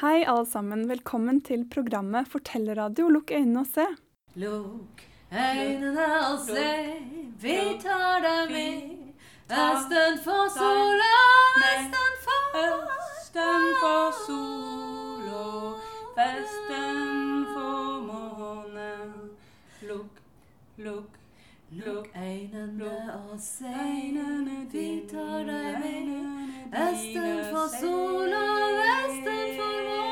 Hei, alle sammen. Velkommen til programmet Fortellerradio. Lukk øynene og se. Lukk øynene og se, vi tar deg med. Østen for sola, østen for Østen for sol vesten for månen. Lukk, lukk, Lukk øynene og se, vi tar deg med. Vesten for sol og vesten for månen.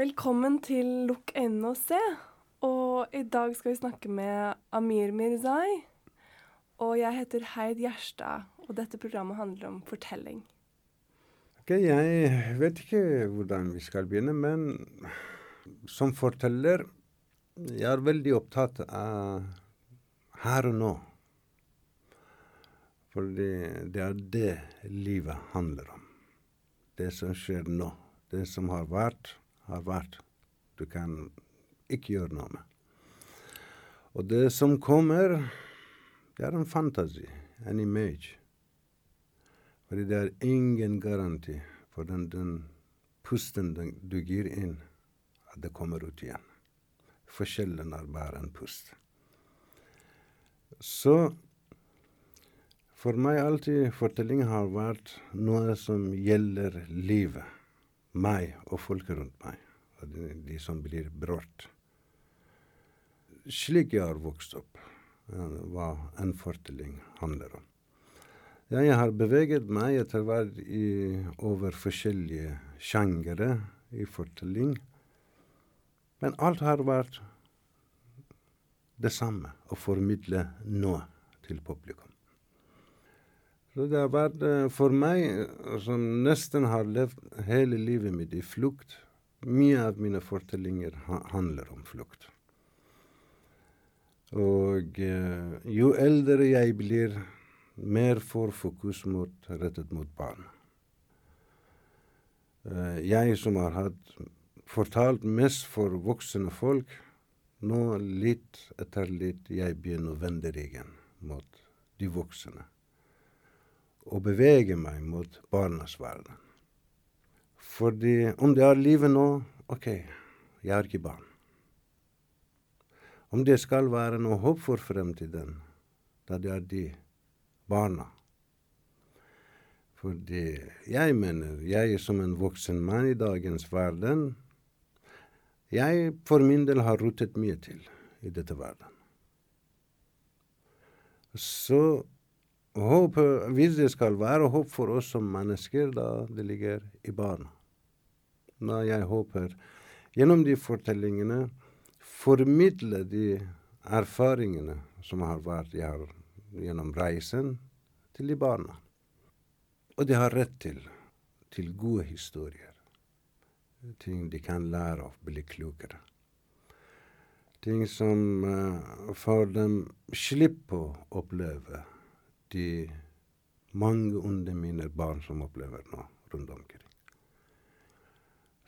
Velkommen til Lukk øynene og se. Og i dag skal vi snakke med Amir Mirzai. Og jeg heter Heid Gjerstad, og dette programmet handler om fortelling. Ok, jeg vet ikke hvordan vi skal begynne, men som forteller Jeg er veldig opptatt av her og nå. Fordi det er det livet handler om. Det som skjer nå. Det som har vært, har vært. Du kan ikke gjøre noe med. Og det som kommer, det er en fantasi, en image. Fordi det er ingen garanti for den, den pusten den du gir inn, at det kommer ut igjen. Forskjellen er bare en pust. Så for meg alltid fortellingen har vært noe som gjelder livet. Meg og folket rundt meg. Og de, de som blir berørt. Slik jeg har vokst opp, hva en fortelling handler om. Jeg har beveget meg etter hvert i, over forskjellige sjangere i fortelling. Men alt har vært det samme, å formidle noe til publikum. Så det har vært eh, for meg, eh, som nesten har levd hele livet mitt i flukt, mye av mine fortellinger handler om flukt. Og eh, jo eldre jeg blir, mer får fokus mot, rettet mot barn. Eh, jeg som har hatt fortalt mest for voksne folk, nå litt etter litt jeg begynner å vende ryggen mot de voksne. Og bevege meg mot barnas verden. Fordi om det er livet nå, OK, jeg har ikke barn. Om det skal være noe håp for fremtiden, da det er de barna. Fordi jeg mener, jeg som en voksen mann i dagens verden, jeg for min del har rotet mye til i dette verden. Så håp, hvis det skal være håp for oss som mennesker, da det ligger i barna. Da jeg håper gjennom de fortellingene formidle de erfaringene som har vært jeg har gjennom reisen, til de barna. Og de har rett til, til gode historier. Ting de kan lære av, bli klokere. Ting som uh, får dem slippe å oppleve de mange onde minner barn som opplever nå rundt omkring.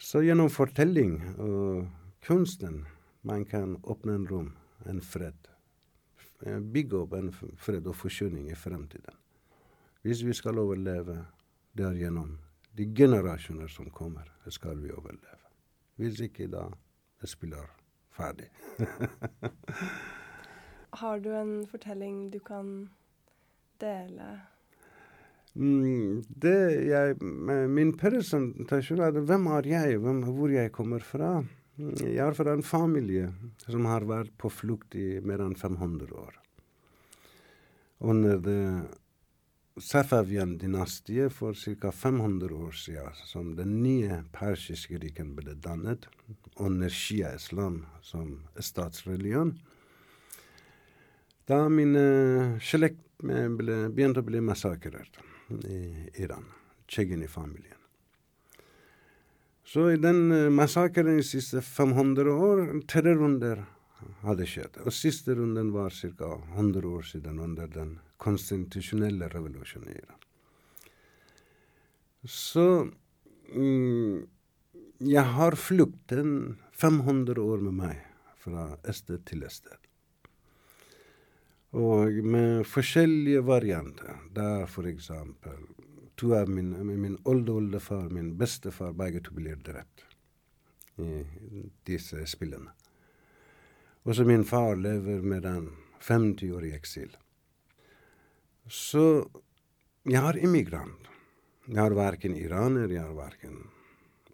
Så gjennom fortelling og kunsten man kan åpne en rom, en fred. Bygge opp en fred og forsyning i fremtiden. Hvis vi skal overleve, det er gjennom de generasjoner som kommer, skal vi overleve. Hvis ikke, da det spiller ferdig. Har du en fortelling du kan dele? Mm, det jeg, min presentasjon er hvem er jeg, hvem, hvor jeg kommer fra. Jeg fra en familie som har vært på flukt i mer enn 500 år. Under det Safavian-dynastiet for ca. 500 år siden, som den nye persiske riken ble dannet, under Shia-islam som statsreligion, da mine slekt ble, begynte å bli massakrert i Iran, Tsjegini-familien. Så i den massakren de siste 500 år, tre runder hadde skjedd. Og siste runden var ca. 100 år siden, under den konstitusjonelle revolusjonen i Iran. Så mm, jeg har flukten 500 år med meg fra sted til sted. Og med forskjellige varianter. Der for eksempel to av min, min oldeoldefar og min bestefar begge to blir drept i disse spillene. Og så min far lever med den 50 år i eksil. Så jeg er immigrant. Jeg er verken iraner, jeg er verken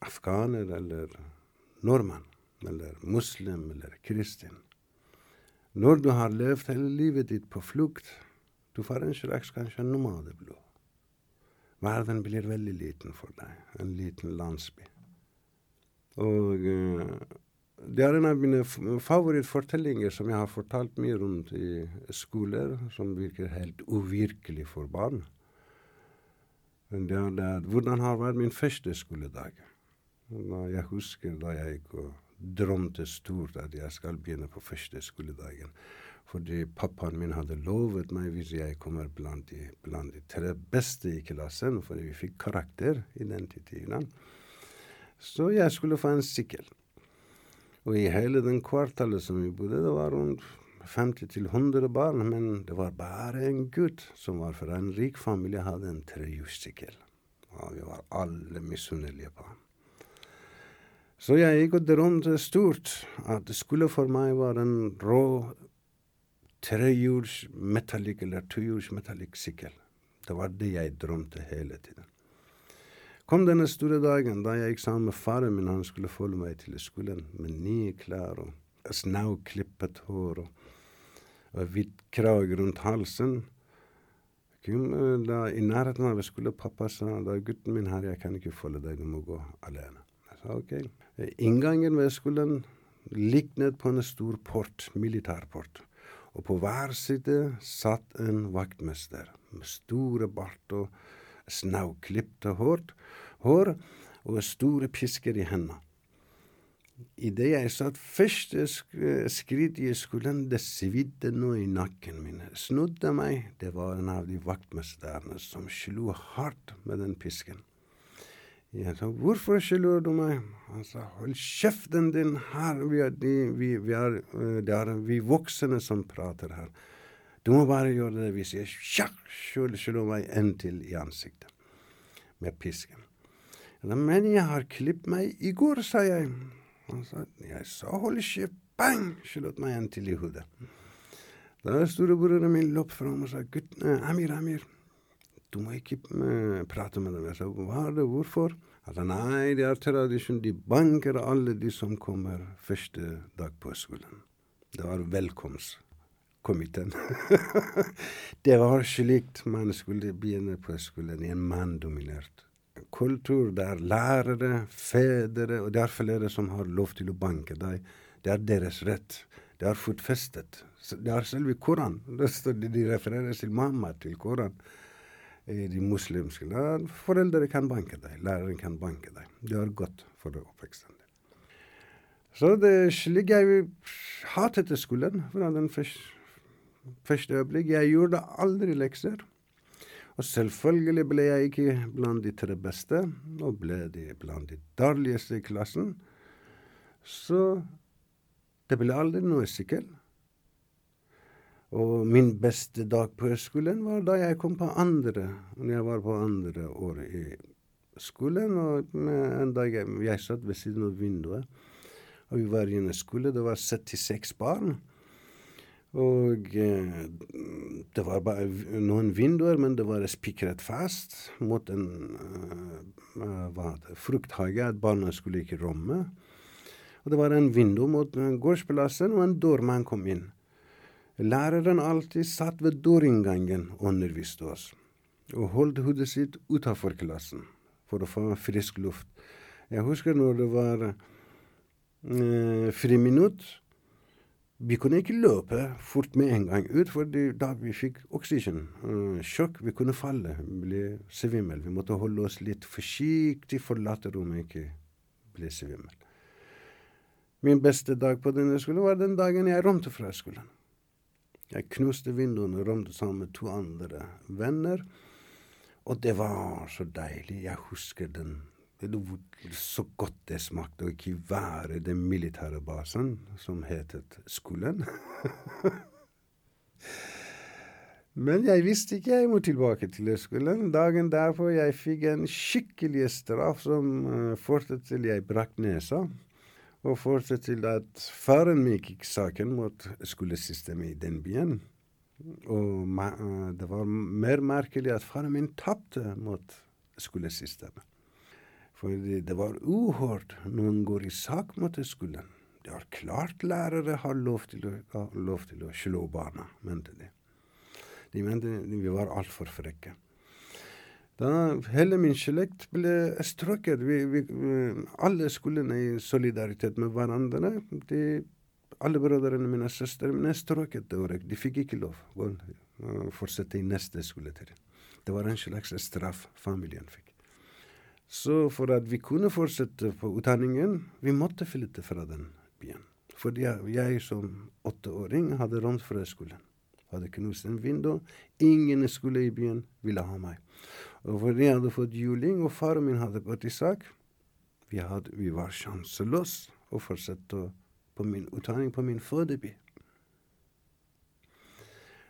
afghaner eller nordmann. Eller muslim eller kristin. Når du har levd hele livet ditt på flukt, du får en slags kanskje nomadeblod. Verden blir veldig liten for deg. En liten landsby. Og eh, det er en av mine favorittfortellinger som jeg har fortalt mye rundt i skoler, som virker helt uvirkelig for barn. Men Det er det hvordan har vært min første skoledag. Da jeg husker da jeg gikk og drømte stort at jeg skal begynne på første skoledagen. Fordi pappaen min hadde lovet meg hvis jeg kommer blant de, blant de tre beste i klassen, fordi vi fikk karakter i den tiden, så jeg skulle få en sykkel. Og i hele den kvartalet som vi bodde, det var rundt 50-100 barn, men det var bare en gutt som var fra en rik familie, hadde en trehjulssykkel. Og vi var alle misunnelige på ham. Så jeg gikk og drømte stort at det skulle for meg være en rå trehjuls metallic eller tohjuls metallic sykkel. Det var det jeg drømte hele tiden. Kom denne store dagen da jeg gikk sammen med faren min, han skulle følge meg til skolen med nye klær og snauklippet hår og, og hvitt krag rundt halsen. Eh, Da, I nærheten av skolen pappa sa da gutten min her, jeg kan ikke følge deg, du må gå alene. Jeg sa ok. Inngangen ved skolen liknet på en stor port, militærport. Og på hver side satt en vaktmester med store bart og snauklipte hår, hår og store pisker i hendene. Idet jeg satt første sk skritt i skolen, det svidde noe i nakken min. Snudde meg, det var en av de vaktmesterne som slo hardt med den pisken. Jeg sa, 'Hvorfor slår du meg?' Han sa, 'Hold kjeften din her, vi er, de, vi, vi er, eh, det er vi voksne som prater her.' Du må bare gjøre det hvis jeg sjakk, slå meg en til i ansiktet med pisken. Ja, Men jeg har klippet meg i går, sa jeg. Han sa, jeg sa hold kjeft, bang, slått meg en til i hodet. Da storebroren min løp fram og sa, gutt, eh, Amir, Amir, du må ikke eh, prate med dem. Jeg sa, hva er det, hvorfor? Altså, nei, det er tradisjon, de banker alle de som kommer første dag på skolen. Det var velkomstkomiteen. det var slikt man skulle begynne på skolen, i en manndominert kultur der lærere, fedre og det er flere som har lov til å banke deg. Det er deres rett. Det er fotfestet. Det er selve Koran. De refererer til mamma til Koran. I de muslimske land. Foreldre kan banke deg. Læreren kan banke deg. Det er godt for oppveksten. Så det er slik jeg hatet skolen fra den første øyeblikk. Jeg gjorde aldri lekser. Og selvfølgelig ble jeg ikke blant de tre beste, og ble de blant de dårligste i klassen. Så det ble aldri noe sykkel. Og min beste dag på skolen var da jeg kom på andre, jeg var på andre året i skolen. Og en dag jeg, jeg satt ved siden av vinduet, og vi var i en skole, det var 76 barn. Og eh, det var bare noen vinduer, men det var spikret fast mot en uh, frukthage, at barna skulle ikke romme. Og det var en vindu mot gårdsplassen, og en dørmann kom inn. Læreren alltid satt ved dørinngangen og underviste oss, og holdt hodet sitt utafor klassen for å få frisk luft. Jeg husker når det var eh, friminutt. Vi kunne ikke løpe fort med en gang ut, for da vi fikk oksygen, uh, sjokk, vi kunne falle, bli svimmel. Vi måtte holde oss litt forsiktig, forlate rommet, ikke bli svimmel. Min beste dag på denne skolen var den dagen jeg rømte fra skolen. Jeg knuste vinduene og rømte sammen med to andre venner, og det var så deilig. Jeg husker den så godt det smakte å ikke være den militære basen som hetet skolen. Men jeg visste ikke jeg må tilbake til skolen. Dagen derpå jeg fikk en skikkelig straff som uh, førte til jeg brakk nesa. Og førte til at faren min gikk saken mot skolesystemet i den byen. Og uh, det var mer merkelig at faren min tapte mot skolesystemet. Fordi det var uhørt noen går i sak mot skolen. Det er klart lærere har lov til å, lov til å slå barna, mente de. De mente vi var altfor frekke. Da hele min slekt ble strøket. Vi, vi, alle skolene i solidaritet med hverandre. De, alle brødrene mine og søstrene mine strøket det året. De fikk ikke lov å fortsette i neste skoletrinn. Det var en slags straff familien fikk. Så for at vi kunne fortsette på utdanningen, vi måtte flytte fra den byen. Fordi jeg, jeg som åtteåring hadde rømt fra skolen. Hadde knust en vindu. Ingen skole i byen ville ha meg. Og fordi jeg hadde fått juling, og faren min hadde gått i sak, vi, hadde, vi var sjanseløse å fortsette på min utdanning på min fødeby.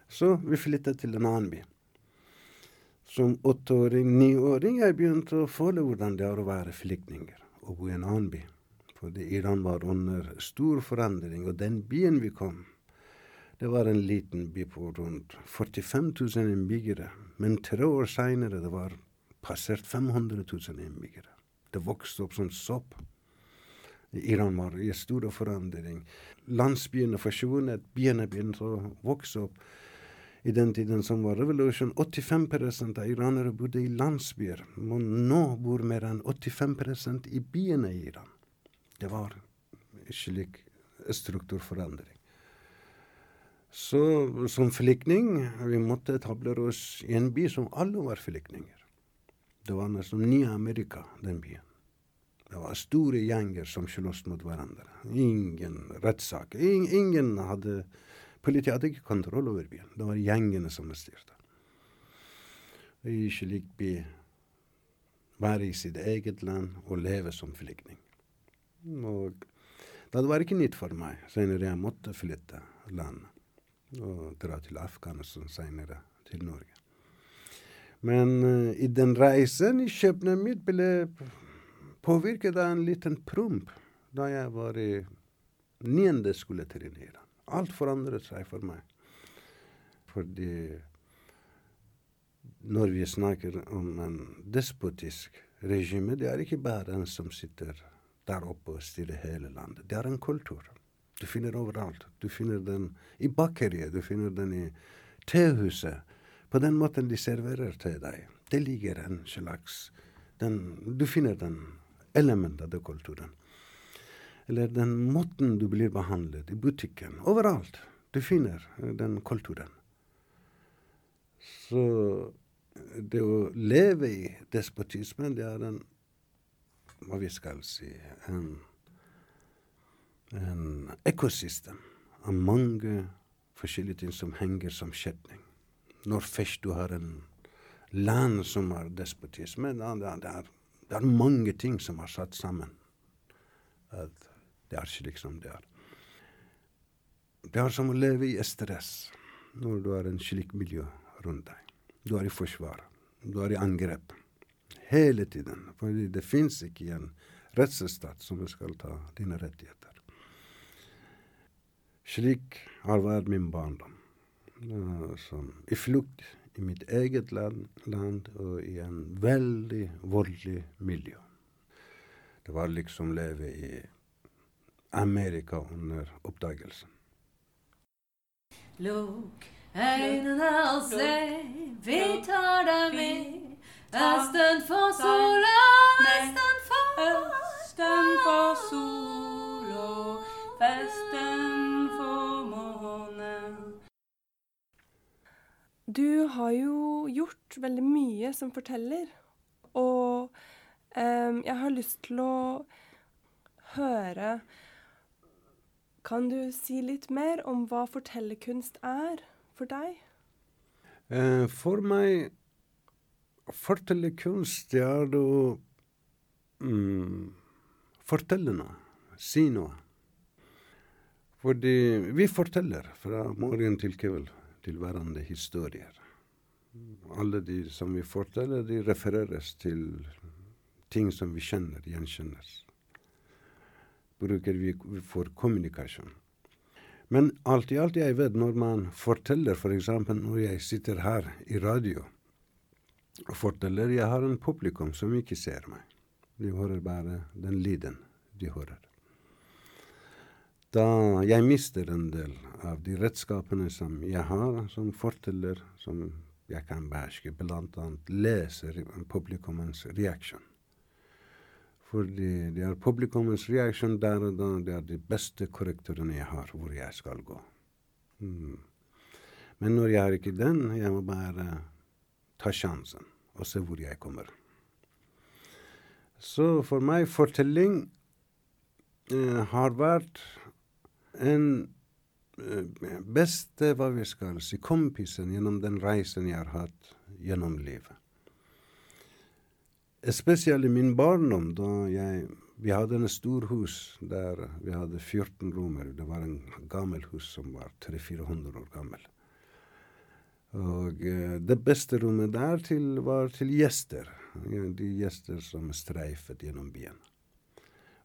Så vi flyttet til en annen by. Som åtteåring, niåring, jeg begynte å føle hvordan det er å være flyktninger og bo i en annen by. Fordi Iran var under stor forandring, og den byen vi kom, det var en liten by på rundt 45 000 innbyggere. Men tre år seinere det var passert 500 000 innbyggere. Det vokste opp som sopp. Iran var i stor forandring. Landsbyene forsvunnet, byene begynte å vokse opp. I den tiden som var revolusjon, 85 av iranere bodde i landsbyer. Men nå bor mer enn 85 i byene i Iran. Det var slik strukturforandring. Så som flyktning vi måtte etablere oss i en by som alle var flyktninger. Det var nesten nye Amerika, den byen. Det var store gjenger som sloss mot hverandre. Ingen rettssaker. Ingen hadde Politiet hadde ikke kontroll over byen. Det var gjengene som styrte. I slik by være i sitt eget land og leve som flyktning. Og det var ikke nytt for meg senere jeg måtte flytte landet og dra til Afghanistan senere, til Norge. Men uh, i den reisen i skjebnen mitt ble påvirket av en liten promp da jeg var i niende skole til Iran. Alt forandret seg for meg. Fordi når vi snakker om en despotisk regime, det er ikke bare en som sitter der oppe og styrer hele landet. Det er en kultur. Du finner overalt. Du finner den i bakeriet, du finner den i tehuset. På den måten de serverer til deg. Det ligger en slags den, Du finner den elementet av kulturen. Eller den måten du blir behandlet i butikken. Overalt. Du finner den kulturen. Så det å leve i despotismen, det er en Hva vi skal si en, en ekosystem av mange forskjellige ting som henger som kjetting. Når først du har en land som har despotisme, da det er, det er mange ting som er satt sammen. At det er slik som det er. Det er som å leve i stress når du har en slik miljø rundt deg. Du er i forsvar. Du er i angrep. Hele tiden. For det fins ikke en rettsstat som skal ta dine rettigheter. Slik har vært min barndom. Som I flukt i mitt eget land, land og i en veldig voldelig miljø. Det var liksom leve i Amerika under oppdagelsen. Lukk øynene og se, vi tar deg med. Østen for sola, vesten for Østen for sol og vesten Du har jo gjort veldig mye som forteller, og um, jeg har lyst til å høre Kan du si litt mer om hva fortellerkunst er for deg? Uh, for meg Fortellerkunst det er å mm, fortelle noe, si noe. Fordi vi forteller fra morgen til kveld til hverandre historier. Alle de som vi forteller, de refereres til ting som vi kjenner, gjenkjennes. Bruker vi for kommunikasjon. Men alt i alt, jeg vet når man forteller, f.eks. For når jeg sitter her i radio og forteller, jeg har en publikum som ikke ser meg. De hører bare den lyden de hører. Da jeg mister en del av de redskapene som jeg har som forteller, som jeg kan beherske, bl.a. leser publikummens reaksjon. Fordi det er publikummens reaksjon der og da det er de beste korrektorene jeg har, hvor jeg skal gå. Mm. Men når jeg har ikke den, jeg må bare ta sjansen og se hvor jeg kommer. Så for meg, fortelling eh, har vært en eh, beste, hva vi skal si, kompisen gjennom den reisen jeg har hatt gjennom livet. Spesielt i min barndom, da jeg Vi hadde en stor hus der vi hadde 14 romer. Det var en gammel hus som var 300-400 år gammel. Og eh, det beste rommet der var til gjester. De gjester som streifet gjennom byen.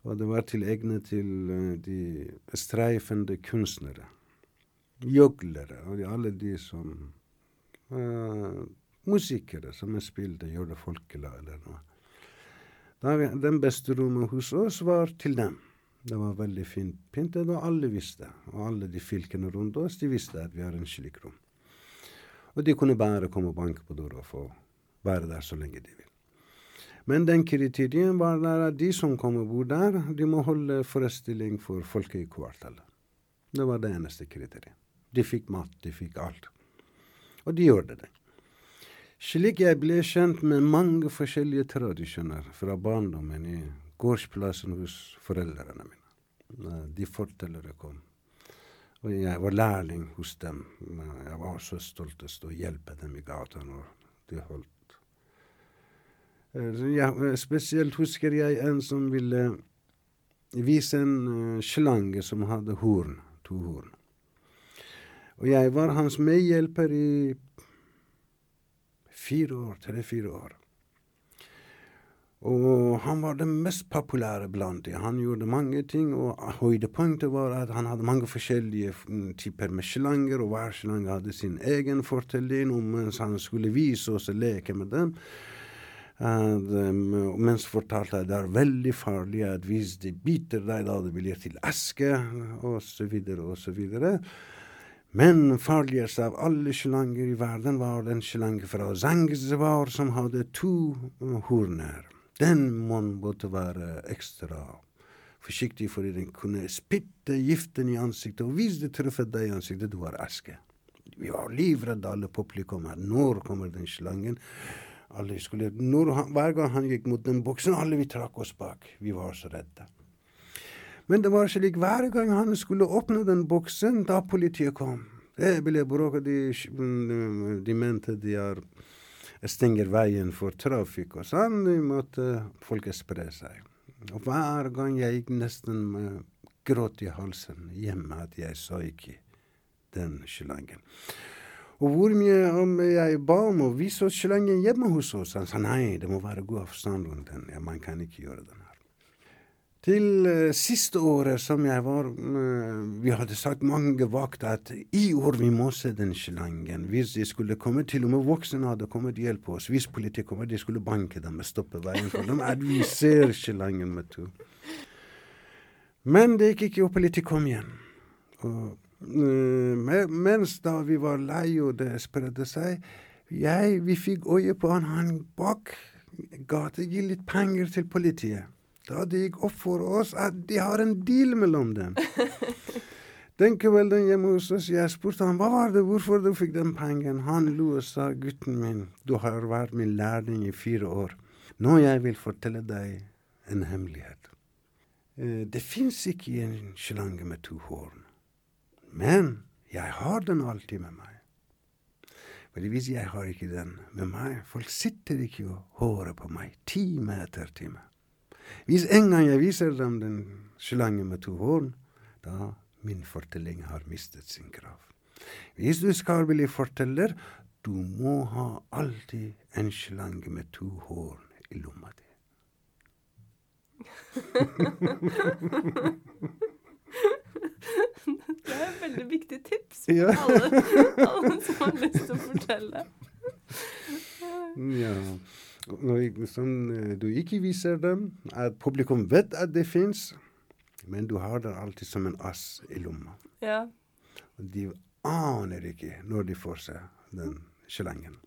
Og det var til egne til uh, de streifende kunstnere. Gjøglere og alle de som uh, Musikere som spilte, gjorde folkelag eller noe. Da, den beste rommet hos oss var til dem. Det var veldig fint pyntet, og alle visste. Og alle de fylkene rundt oss de visste at vi har en slik rom. Og de kunne bare komme og banke på døra og få være der så lenge de vil. Men den kriterien var at de som kommer bor der, de må holde forestilling for folket i kvartalet. Det var det eneste kriteriet. De fikk mat, de fikk alt. Og de gjorde det. Slik jeg ble kjent med mange forskjellige tradisjoner fra barndommen i gårdsplassen hos foreldrene mine. De fortellere kom. Og jeg var lærling hos dem. Jeg var så stoltest å hjelpe dem i gata når de holdt Eh, ja, eh, spesielt husker jeg en som ville vise en slange som hadde horn, to horn. Og jeg var hans medhjelper i fire år, tre-fire år. Og han var den mest populære blant dem. Han gjorde mange ting, og høydepunktet var at han hadde mange forskjellige mm, typer med slanger, og hver slange hadde sin egen fortelling, og mens han skulle vise oss og leke med dem, mens fortalte at det er veldig farlig at hvis de biter deg, da det blir til aske, osv., osv. Men farligst av alle slanger i verden var den slangen fra Zanzibar som hadde to horner. Den man måtte være ekstra forsiktig, fordi den kunne spytte giften i ansiktet, og hvis det truffet deg i ansiktet, du var aske. Vi var livredde, alle publikum. Når kommer den slangen? Alle skulle, når han, hver gang han gikk mot den boksen, alle vi trakk oss bak. Vi var så redde. Men det var slik hver gang han skulle åpne den boksen, da politiet kom. Det ble bråk, de, de mente de er, stenger veien for trafikk og sånn. De måtte folket spre seg. Og hver gang jeg gikk nesten med gråt i halsen hjemme at jeg så ikke den slangen. Og hvor mye jeg ba om å vise oss slangen hjemme hos oss? Han sa nei, det må være god avstand rundt den. Ja, man kan ikke gjøre den her. Til uh, siste året som jeg var uh, Vi hadde sagt mange vakter at i år vi må se den slangen. Hvis de skulle komme, til og med voksne hadde kommet og hjelpe oss. Hvis politiet kommer, de skulle banke dem og stoppe veien for dem. At vi ser slangen med to. Men det gikk ikke, og politiet kom igjen. Og mens da vi var lei og det spredde seg, jeg, vi fikk øye på han, han bak gata gi litt penger til politiet. Da det gikk opp for oss at de har en deal mellom dem. Den kvelden hjemme hos oss, jeg spurte han hva var det, hvorfor du fikk den pengen. Han lo og sa gutten min, du har vært min lærling i fire år. Nå jeg vil fortelle deg en hemmelighet. Eh, det fins ikke en slange med to horn. Men jeg har den alltid med meg. Fordi hvis jeg har ikke den med meg, folk sitter ikke og hårer på meg time etter time. Hvis en gang jeg viser dem den slangen med to horn, da min fortelling har mistet sin krav. Hvis du skal bli forteller, du må ha alltid en slange med to horn i lomma di. Det er et veldig viktig tips Ja. for alle, alle som har lyst til å fortelle. Ja. Når, sånn, eh, du ikke viser dem, at publikum vet at det fins, men du har det alltid som en ass i lomma. Ja. De aner ikke når de får seg den slangen.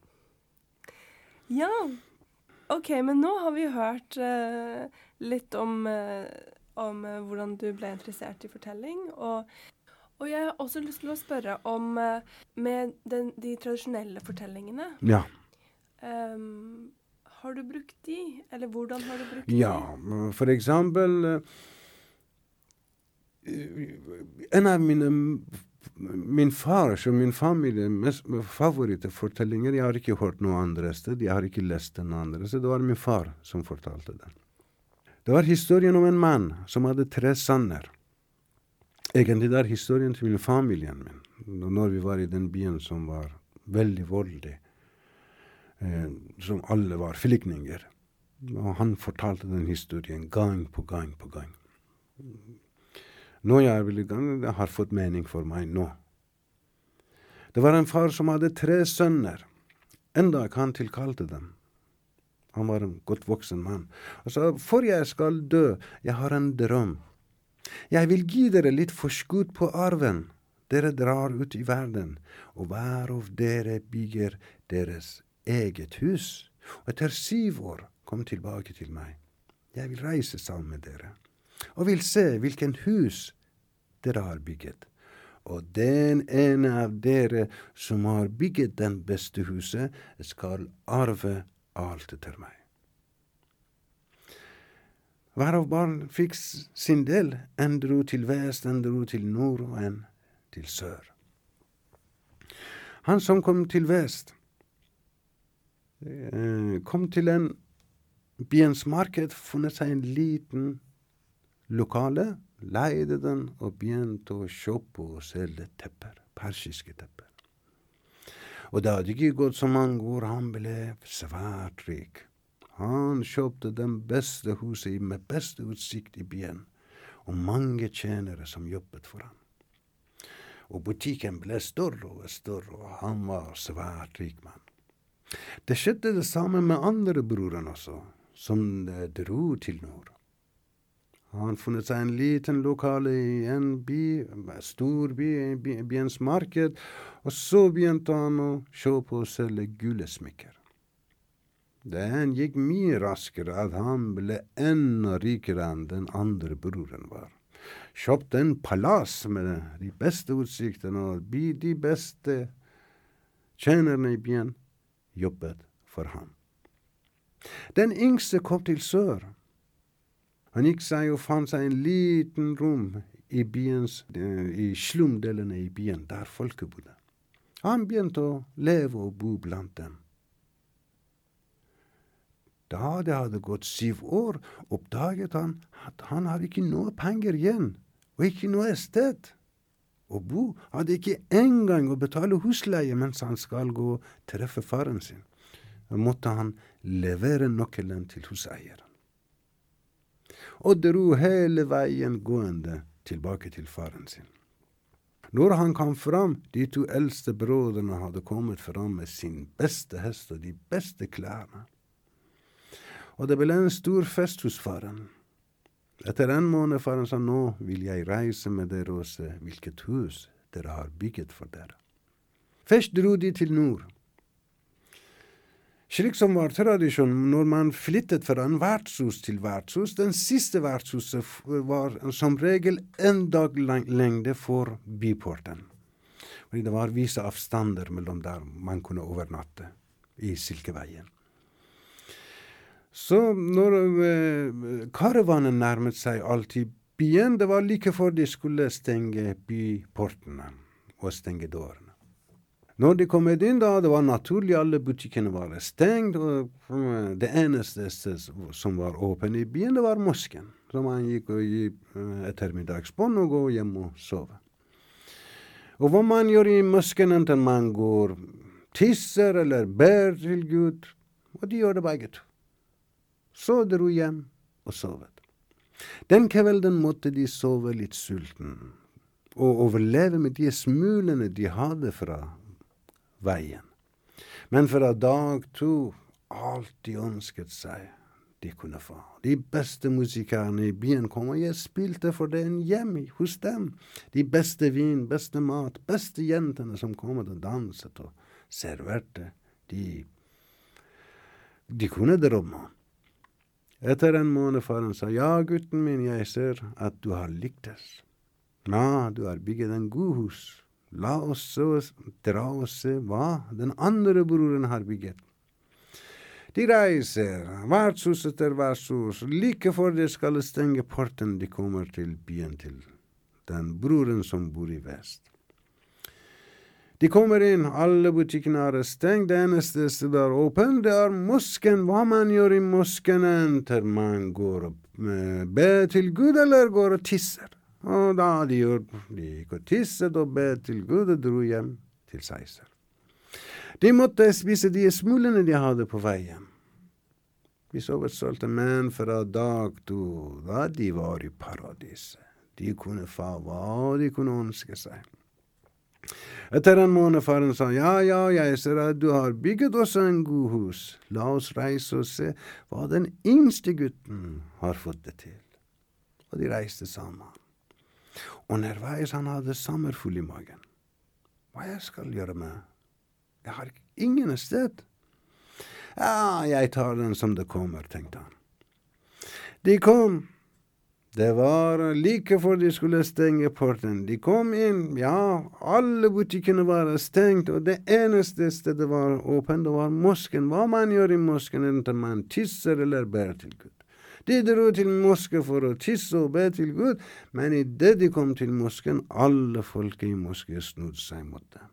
ja. OK, men nå har vi hørt uh, litt om, eh, om eh, hvordan du ble interessert i fortelling. Og, og jeg har også lyst til å spørre om eh, med den, de tradisjonelle fortellingene. Ja. Um, har du brukt de, eller hvordan har du brukt de? Ja, for eksempel eh, En av mine min fars og min familie mest favorittfortellinger Jeg har ikke hørt noe andre sted, jeg har ikke lest den andre sted. Det var min far som fortalte den. Det var historien om en mann som hadde tre sønner. Egentlig det er historien til familien min, når vi var i den byen som var veldig voldelig eh, som alle var flyktninger. Og han fortalte den historien gang på gang på gang. Nå jeg vel gang, det har fått mening for meg nå. Det var en far som hadde tre sønner. En dag han tilkalte dem. Han var en godt voksen mann. Og sa, for jeg skal dø, jeg har en drøm. Jeg vil gi dere litt forskudd på arven. Dere drar ut i verden, og hver av dere bygger deres eget hus. Og etter syv år kom tilbake til meg. Jeg vil reise sammen med dere, og vil se hvilken hus dere har bygget. Og den ene av dere som har bygget den beste huset, skal arve alt etter meg. Hver av barn fikk sin del. En dro til vest, en dro til nord, og en til sør. Han som kom til vest, eh, kom til en byens marked, funnet seg en liten lokale, leide den og begynte å kjøpe og selge tepper, persiske tepper. Og det hadde ikke gått så mange år, han ble svært rik. Han kjøpte det beste huset med beste utsikt i byen, og mange tjenere som jobbet for ham. Og butikken ble større og større, og han var svært rik mann. Det skjedde det samme med andre broren også, som eh, dro til nord. Han funnet seg en liten lokale i en by, en stor by, by- byens marked, og så begynte han å kjøpe og selge gullsmykker. Den gikk mye raskere at han ble enda rikere enn den andre broren var. Kjøpte en palass med de beste utsiktene, og de beste tjenerne i byen jobbet for ham. Den yngste kom til sør. Han gikk seg og fant seg en liten rom i, byens, eh, i slumdelene i byen, der folket bodde. Han begynte å leve og bo blant dem. Da det hadde gått syv år, oppdaget han at han hadde ikke noe penger igjen, og ikke noe sted å bo. Hadde ikke engang å betale husleie mens han skal gå og treffe faren sin. Da måtte han levere nøkkelen til huseieren. Og dro hele veien gående tilbake til faren sin. Når han kom fram, de to eldste brødrene hadde kommet fram med sin beste hest og de beste klærne. Og det ble en stor fest hos faren. Etter en måned faren sa nå vil jeg reise med dere og se hvilket hus dere har bygget for dere. Først dro de til nord. Slik som var tradisjonen når man flyttet fra en vertshus til vertshus, den siste vertshuset var som regel en dag lengde for byporten. Fordi det var visse avstander mellom der man kunne overnatte i Silkeveien. Så når eh, karavanen nærmet seg alltid byen, det var like før de skulle stenge byportene og stenge dørene. Når de kom inn, da, det var naturlig, alle butikkene var stengt, og eh, det eneste som var åpen i byen, det var mosken. Så man gikk og gikk eh, ettermiddagsbånd og gå hjem og sove. Og hva man gjør i mosken, enten man går tisser eller ber til Gud, og de gjør det begge to. Så dro hjem og sovet. Den kvelden måtte de sove litt sulten og overleve med de smulene de hadde fra veien. Men fra dag to alt de ønsket seg, de kunne få. De beste musikerne i byen kom, og jeg spilte for dem hjem hos dem. De beste vin, beste mat, beste jentene som kom og danset og serverte. De, de kunne drømme. Etter en måned faren sa ja, gutten min, jeg ser at du har lyktes. Ja, du har bygget en god hus. La oss så dra og se hva den andre broren har bygget. De reiser, vertshus etter vertshus, like før de skal stenge porten, de kommer til byen til den broren som bor i vest. De kommer inn, alle butikkene er stengt, det eneste stedet er åpent, det er mosken. Hva man gjør i mosken, enten man går og ber til Gud eller går og tisser. Og da de gikk og tisset og bet til Gud og dro hjem til seg selv. De måtte spise de smulene de hadde på vei hjem. De sovet stolte menn fra dag to, da de var i paradiset. De kunne få hva de kunne ønske seg. Etter en måned faren sa ja, ja, jeg ser at du har bygget også en god hus, la oss reise og se hva den yngste gutten har fått det til. Og de reiste sammen. Underveis han hadde sommerfugl i magen. Hva jeg skal gjøre med Jeg har ingen sted. Ja, jeg tar den som det kommer, tenkte han. De kom. Det var like før de skulle stenge porten. De kom inn, ja, alle butikkene var stengt, og det eneste stedet var åpent, det var mosken. Hva man gjør i mosken, enten man tisser eller ber til Gud. De dro til moske for å tisse og be til Gud, men idet de kom til mosken, alle folket i moske snudde seg mot dem.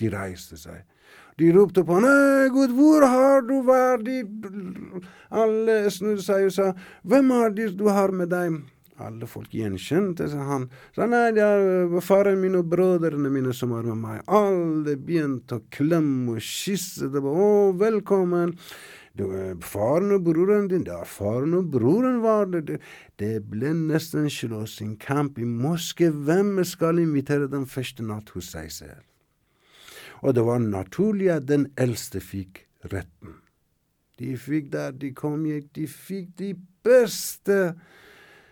De reiste seg. De ropte på Nei, Gud, hvor har du vært? De, alle snudde seg og sa Hvem er det du har med deg? Alle folk gjenkjente han. Sa nei, det er faren min og brødrene mine som er med meg. Alle begynte å klemme og kysse. Det var å, velkommen. Det var faren og broren din, det faren og broren var det. Det, ble nesten slåssing, kamp i moske. Hvem skal invitere den første natt hos seg selv? Og det var naturlig at den eldste fikk retten. De fikk der de kom gikk, de fikk de beste eh,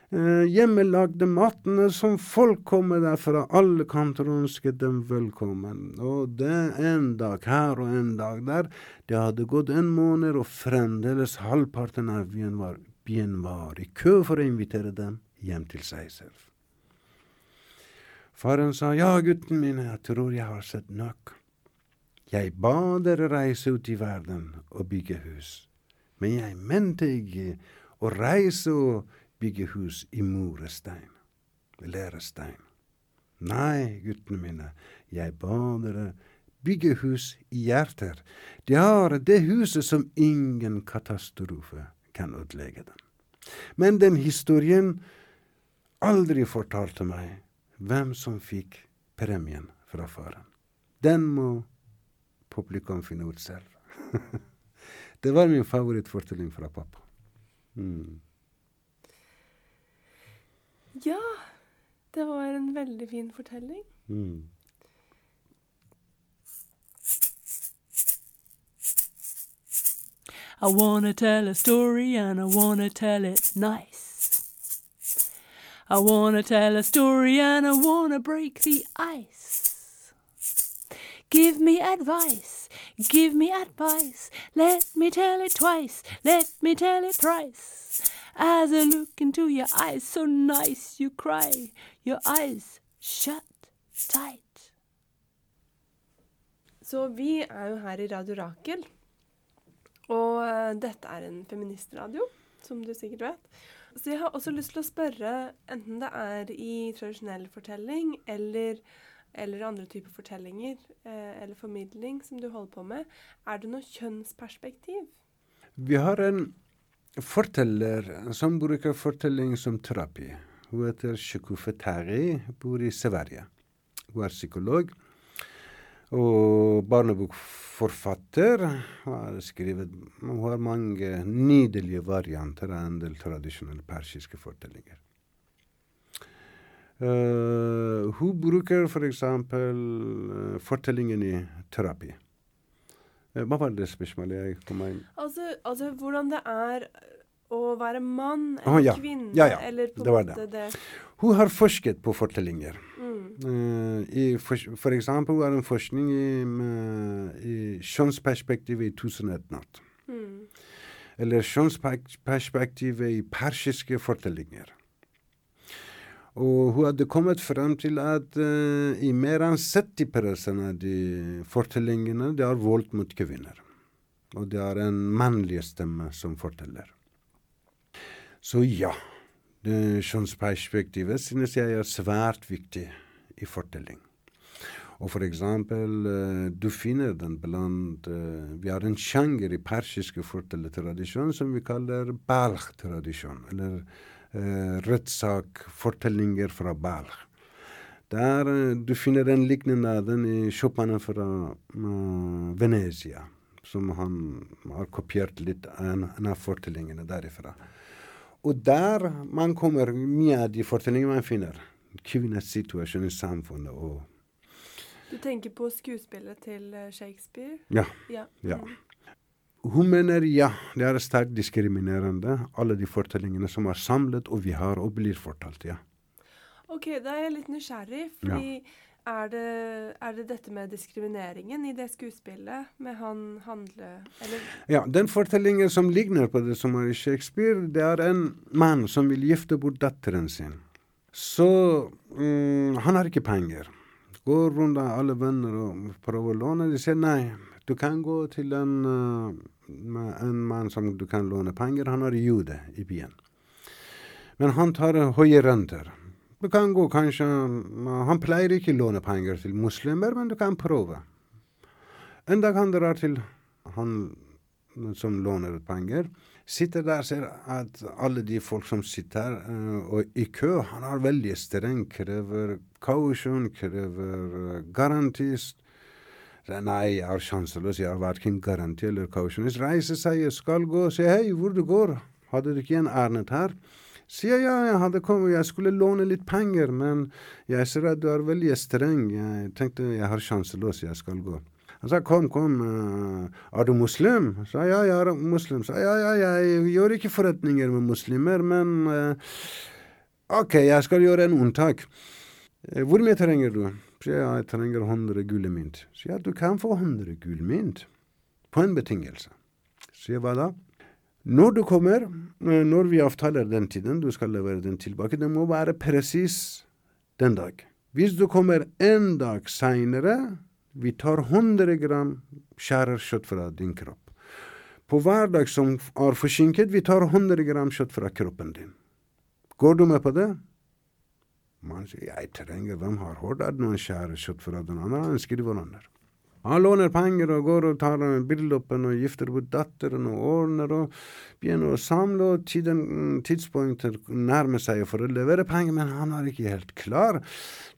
hjemmelagde matene som folk kommer der fra alle kanter og ønsket dem velkommen. Og det er en dag her og en dag der. Det hadde gått en måned, og fremdeles halvparten av byen var, byen var i kø for å invitere dem hjem til seg selv. Faren sa ja, gutten min, jeg tror jeg har sett nok. Jeg ba dere reise ut i verden og bygge hus, men jeg mente ikke å reise og bygge hus i murestein, lærestein. Nei, guttene mine, jeg ba dere bygge hus i hjerter. De har det huset som ingen katastrofe kan ødelegge dem. Men den historien aldri fortalte meg hvem som fikk premien fra faren. Den må publikum finne ut selv. det var min favorittfortelling fra pappa. Mm. Ja, det var en veldig fin fortelling. Mm. I wanna tell a story and I wanna tell it nice. I wanna tell a story and I wanna break the ice. Give me advice, give me advice. Let me tell it twice, let me tell it thrice. As I look into your eyes, so nice you cry. Your eyes shut tight. Så vi er jo her i Radio Rakel. Og eh, dette er en feministradio, som du sikkert vet. Så jeg har også lyst til å spørre, enten det er i tradisjonell fortelling eller, eller andre typer fortellinger eh, eller formidling som du holder på med, er det noe kjønnsperspektiv? Vi har en forteller som bruker fortelling som terapi. Hun heter Shukufetari, bor i Sverige. Hun er psykolog og barnebokforfatter. Hun har skrevet Hun har mange nydelige varianter av en del tradisjonelle persiske fortellinger. Uh, hun bruker f.eks. Uh, fortellingen i terapi. Uh, hva var det spørsmålet jeg kom inn Altså, altså hvordan det er å være mann eller eller ja. kvinne, Ja, ja. eller på Det en måte det. Hun har forsket på fortellinger. Mm. Uh, for, for eksempel var det en forskning i, med, i kjønnsperspektivet i 1001 natt. Mm. Eller kjønnsperspektivet i persiske fortellinger. Og hun hadde kommet frem til at uh, i mer enn 70 av de fortellingene det er vold mot kvinner. Og det er en mannlig stemme som forteller. Så ja, det kjønnsperspektivet synes jeg er svært viktig i fortelling. Og for eksempel, uh, du finner den blant uh, Vi har en sjanger i persiske fortellertradisjon som vi kaller balch-tradisjon. Eller uh, rettssak, fortellinger fra balch. Der uh, du finner en lignende den i Chopin fra uh, Venezia. Som han har kopiert litt en, en av fortellingene derifra. Og der man kommer mye av de fortellingene man finner. Kvinners situasjon i samfunnet og Du tenker på skuespillet til eh, Shakespeare? Ja. Ja. Ja. Hun mener ja, det er sterkt diskriminerende, alle de fortellingene som er samlet og vi har og blir fortalt. ja. OK, da er jeg litt nysgjerrig, fordi er, det, er det dette med diskrimineringen i det skuespillet med han handle... Eller Ja, Den fortellingen som ligner på det som er i Shakespeare, det er en mann som vil gifte bort datteren sin. Så mm, han har ikke penger. Går rundt alle venner og prøver å låne. De sier nei, du kan gå til en, uh, en mann som du kan låne penger. Han er jude i byen. Men han tar høye renter. Du kan gå kanskje Han pleier ikke å låne penger til muslimer, men du kan prøve. En dag han drar til han som låner penger, sitter der og ser at alle de folk som sitter uh, i kø, han er veldig streng, krever kausjon, krever uh, garantist. Nei, jeg er sjanseløs, jeg har verken garanti eller kausjonist. Reiser seg, skal gå, sier hei, hvor du går? Hadde du ikke en ærend her? Sier ja, jeg hadde kommet, jeg skulle låne litt penger, men jeg ser at du er veldig streng. Jeg tenkte jeg har sjanseløs, jeg skal gå. Han sa kom, kom, uh, er du muslim? Sa ja, jeg er muslim. Sa ja, ja, jeg gjør ikke forretninger med muslimer, men uh, OK, jeg skal gjøre en unntak. Uh, hvor mye trenger du? Så ja, jeg trenger 100 gule mynt. Så ja, du kan få 100 gule mynt. På en betingelse. Så hva da? Når du kommer, når vi avtaler den tiden, du skal levere den tilbake, det må være presis den dag. Hvis du kommer en dag seinere, vi tar 100 gram skjærer kjøtt fra din kropp. På hver dag som er forsinket, vi tar 100 gram kjøtt fra kroppen din. Går du med på det? Man sier jeg trenger, hvem har hørt at noen skjærer kjøtt fra den andre? Han skriver under. Han låner penger og går og tar bryllupet og gifter bort datteren og ordner og begynner å samle, og tiden, tidspunktet nærmer seg for å levere penger, men han er ikke helt klar.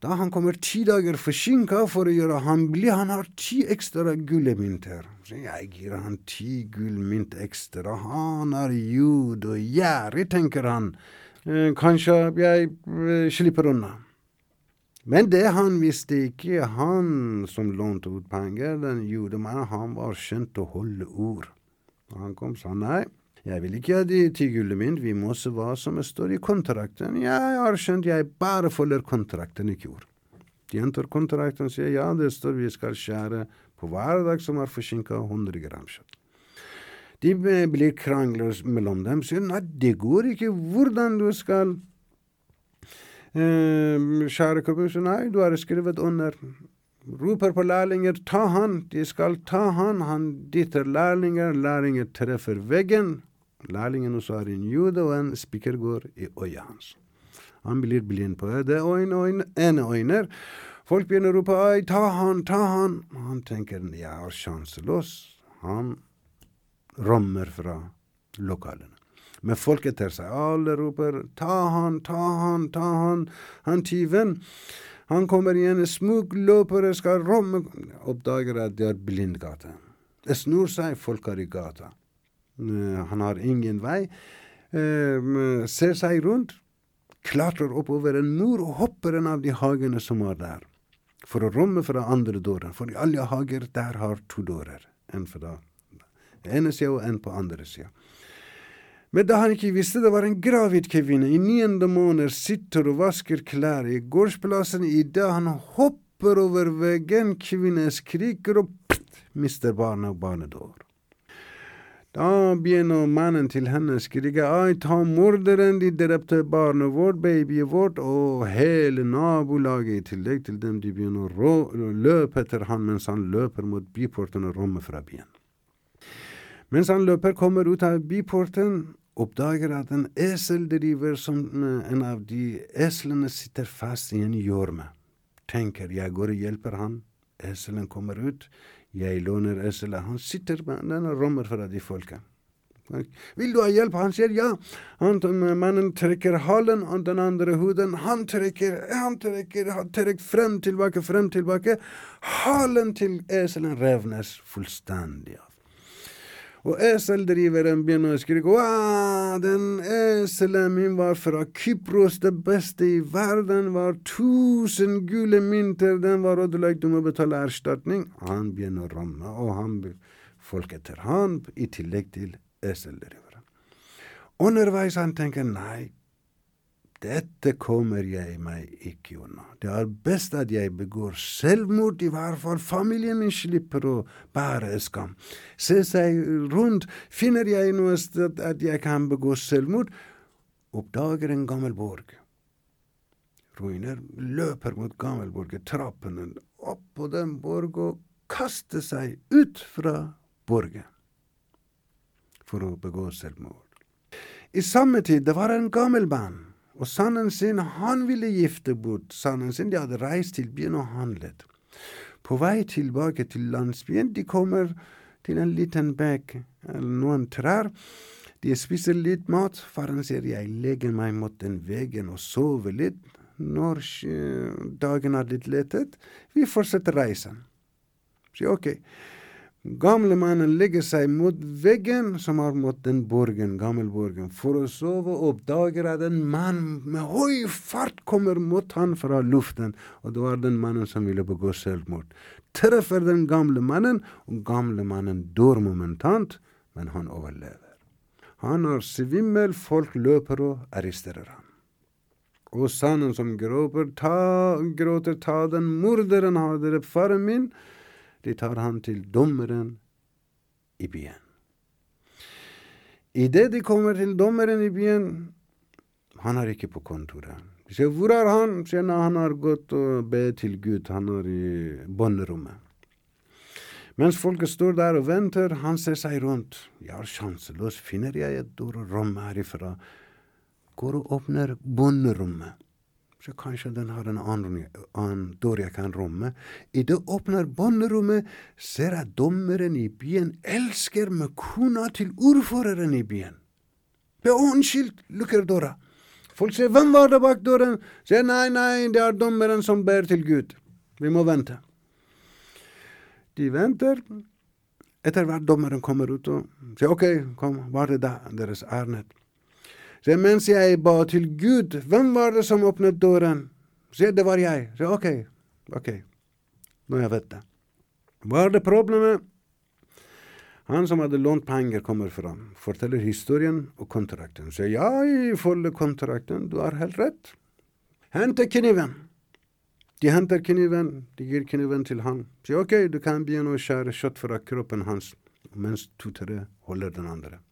Da han kommer ti dager forsinka for å gjøre han blid, han har ti ekstra gullmynter. Jeg gir han ti gullmynt ekstra, han er jud og gjerrig, tenker han. Eh, kanskje jeg eh, slipper unna. Men det han visste ikke, han som lånte ut penger, den judemannen, han var skjønt å holde ord. Og han kom og sa nei, jeg vil ikke ha de ti gullmynt, vi må se hva som står i kontrakten. Jeg har skjønt, jeg bare følger kontrakten, ikke ord. De henter kontrakten og sier ja, det står vi skal skjære på hver dag som er forsinka 100 gram kjøtt. De blir krangler mellom dem, sier nei, det går ikke, hvordan du skal Uh, Kjære kommune, nei, du har skrevet under. Roper på lærlinger, ta han, de skal ta han. Han dytter lærlinger, lærlinger treffer veggen. Lærlingen også er en jude, og en spiker går i øyet hans. Han blir blind på det øyne, ene øyne. Folk begynner å rope ta han, ta han. Han tenker jeg er sjanseløs. Han rømmer fra lokalene. Men folk etter seg, alle roper 'ta han, ta han, ta han', han tyven. Han kommer igjen, smug løpere skal romme Oppdager at det er blindgate. Det snur seg, folk er i gata. Eh, Han har ingen vei. Eh, Ser seg rundt, klatrer oppover en mur og hopper en av de hagene som er der. For å romme fra andre dører. For i alle hager der har to dører. En fra ene en på andre sida. Men da han ikke visste det var en gravid kvinne i niende måned, sitter og vasker klær i gårdsplassen, idet han hopper over veggen, kvinnen skriker og pst, mister barnet, og barnet. Da begynner mannen til henne å skrike, ai, ta morderen, de drepte barnet vårt, babyet vårt, og hele nabolaget i tillegg til dem, de begynner å løpe etter han mens han løper mot byporten og rømmer fra byen. Mens han løper, kommer ut av byporten, oppdager at en esel driver som eh, en av de eslene sitter fast i en gjørme. Tenker jeg går og hjelper han. Eselen kommer ut. Jeg låner eselet. Han sitter med den og rømmer fra de folka. Vil du ha hjelp? Han sier ja. Han, mannen trekker halen og den andre huden. Han trekker, han trekker, han trekker frem, tilbake, frem, tilbake. Halen til eselen revnes fullstendig av. Og eseldriveren begynner å skrike Wow, den eselen min var fra Kypros, det beste i verden, var tusen gule mynter, den var ødelagt, du må betale erstatning. Han begynner å ramme, og han folk etter han, i tillegg til eseldriveren. Underveis han tenker nei, dette kommer jeg meg ikke unna. Det er best at jeg begår selvmord, i hvert fall familien min slipper å bære skam. Se seg rundt, finner jeg noe sted at jeg kan begå selvmord, oppdager en gammel borg. Ruiner løper mot gammelborgen, trappene opp på den borg og kaster seg ut fra borgen for å begå selvmord. I samme tid, det var en gammel mann og sønnen sin, han ville gifte bort sønnen sin. De hadde reist til byen og handlet. På vei tilbake til landsbyen, de kommer til en liten bekk eller noen trær. De spiser litt mat. Faren sier jeg legger meg mot den veggen og sover litt. Når dagen er litt lettet, vi fortsetter reisen. Sier ok. Gamle mannen legger seg mot veggen som er mot den borgen, gammelborgen, for å sove, og oppdager at en mann med høy fart kommer mot han fra luften, og det var den mannen som ville begå selvmord. Treffer den gamle mannen, og gamle mannen dør momentant, men han overlever. Han er svimmel, folk løper og arresterer ham. Og sønnen som gråter, ta, gråter, ta den morderen har drept faren min, de tar han til dommeren i byen. Idet de kommer til dommeren i byen, han er ikke på kontoret. De sier 'Hvor er han?' sier han, han har gått og bedt til Gud, han er i båndrommet. Mens folket står der og venter, han ser seg rundt. Jeg er sjanseløs, finner jeg et rom herifra? Går og åpner båndrommet så kanskje den har en annen, annen dør jeg kan romme. I det åpner bånderommet, ser jeg dommeren i byen elsker med kona til ordføreren i byen. Be unnskyld, lukker døra. Folk sier 'Hvem var det bak døren?' Sier 'Nei, nei, det er dommeren som ber til Gud'. Vi må vente. De venter. Etter hvert dommeren kommer ut og sier 'OK, kom, var det da deres ærend?' Så mens jeg ba til Gud, hvem var det som åpnet døren? Se, det var jeg. Så ok, ok, nå jeg vet det. Hva er det problemet? Han som hadde lånt penger, kommer fram, forteller historien og kontrakten. Så ja, ifølge kontrakten, du har helt rett. Hente kniven. De henter kniven, de gir kniven til han. Så ok, du kan begynne å skjære kjøtt fra kroppen hans, mens to-tre holder den andre.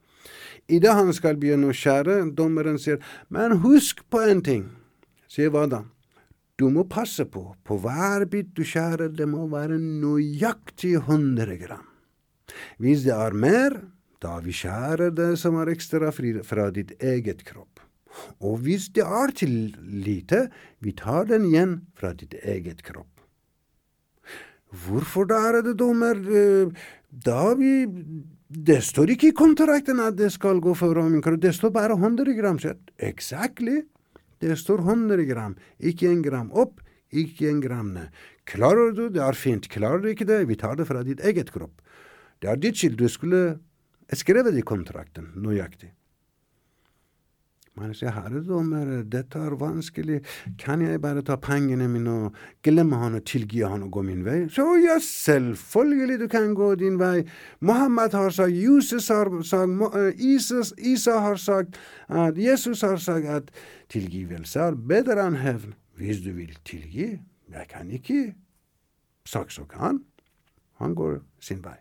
Idet han skal begynne å skjære, dommeren sier, men husk på en ting. Sier hva da? Du må passe på, på hver bit du skjærer, det må være nøyaktig 100 gram. Hvis det er mer, da vi skjærer det som er ekstra fri fra ditt eget kropp. Og hvis det er til lite, vi tar den igjen fra ditt eget kropp. Hvorfor da er det dommer? Da vi det står ikke i kontrakten at det skal gå for rominker, det står bare 100 gram kjøtt. Exactly. Det står 100 gram, ikke en gram opp, Ikke en gram, ned. Klarer du, det er fint. Klarer du ikke det, vi tar det fra ditt eget kropp. Det er ditt skyld. Du skulle skrevet i kontrakten nøyaktig. Men sier, herre dommer, dette er vanskelig, kan jeg bare ta pengene mine og glemme han og tilgi han og gå min vei? Så ja, selvfølgelig du kan gå din vei. Mohammed har sagt, Jesus har sagt, Isus, Isa har sagt, at Jesus har sagt at tilgivelse er bedre enn hevn. Hvis du vil tilgi, jeg kan ikke saksøke han. Han går sin vei.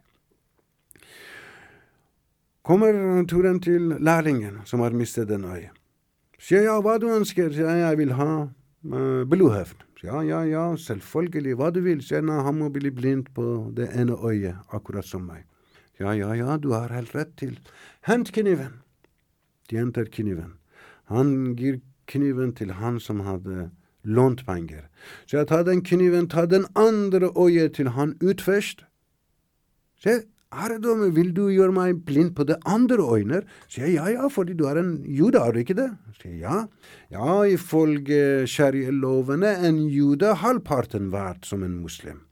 Kommer turen til lærlingen som har mistet en øye. Sier ja, hva du ønsker? Sier jeg, vil ha uh, blodhevn. Ja, ja, ja, selvfølgelig, hva du vil. Sier han må bli blind på det ene øyet, akkurat som meg. Ja, ja, ja, du har helt rett til. Hent kniven. De henter kniven. Han gir kniven til han som hadde lånt penger. Så jeg tar den kniven, tar den andre øyet til han ut først. Se, Herredømme, vil du gjøre meg blind på det andre øyne? Sier jeg ja, ja, fordi du er en jude, er du ikke det? Sier ja. Ja, ifølge sharialovene en jude halvparten verdt som en muslim.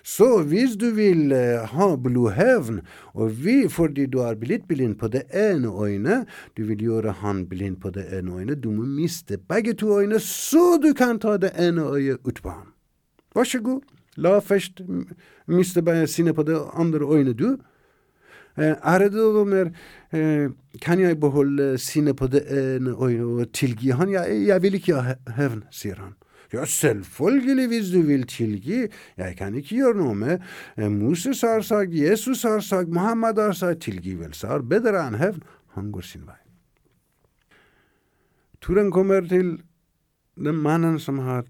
Så hvis du vil uh, ha blodhevn, og vi, fordi du er blitt blind på det ene øynet, du vil gjøre han blind på det ene øynet, du må miste begge to øyne, så du kan ta det ene øyet ut på ham. Vær så god. La først miste sinnet på det andre øynet, du. Eh, er det noe mer eh, Kan jeg beholde sinnet på det ene øynet og tilgi han? Jeg, jeg vil ikke ha hevn, sier han. Ja, selvfølgelig, hvis du vil tilgi. Jeg kan ikke gjøre noe med. Eh, Moses har sagt, Jesus har sagt, Muhammad har sagt, tilgivelse er bedre enn hevn. Han går sin vei. Turen kommer til den mannen som har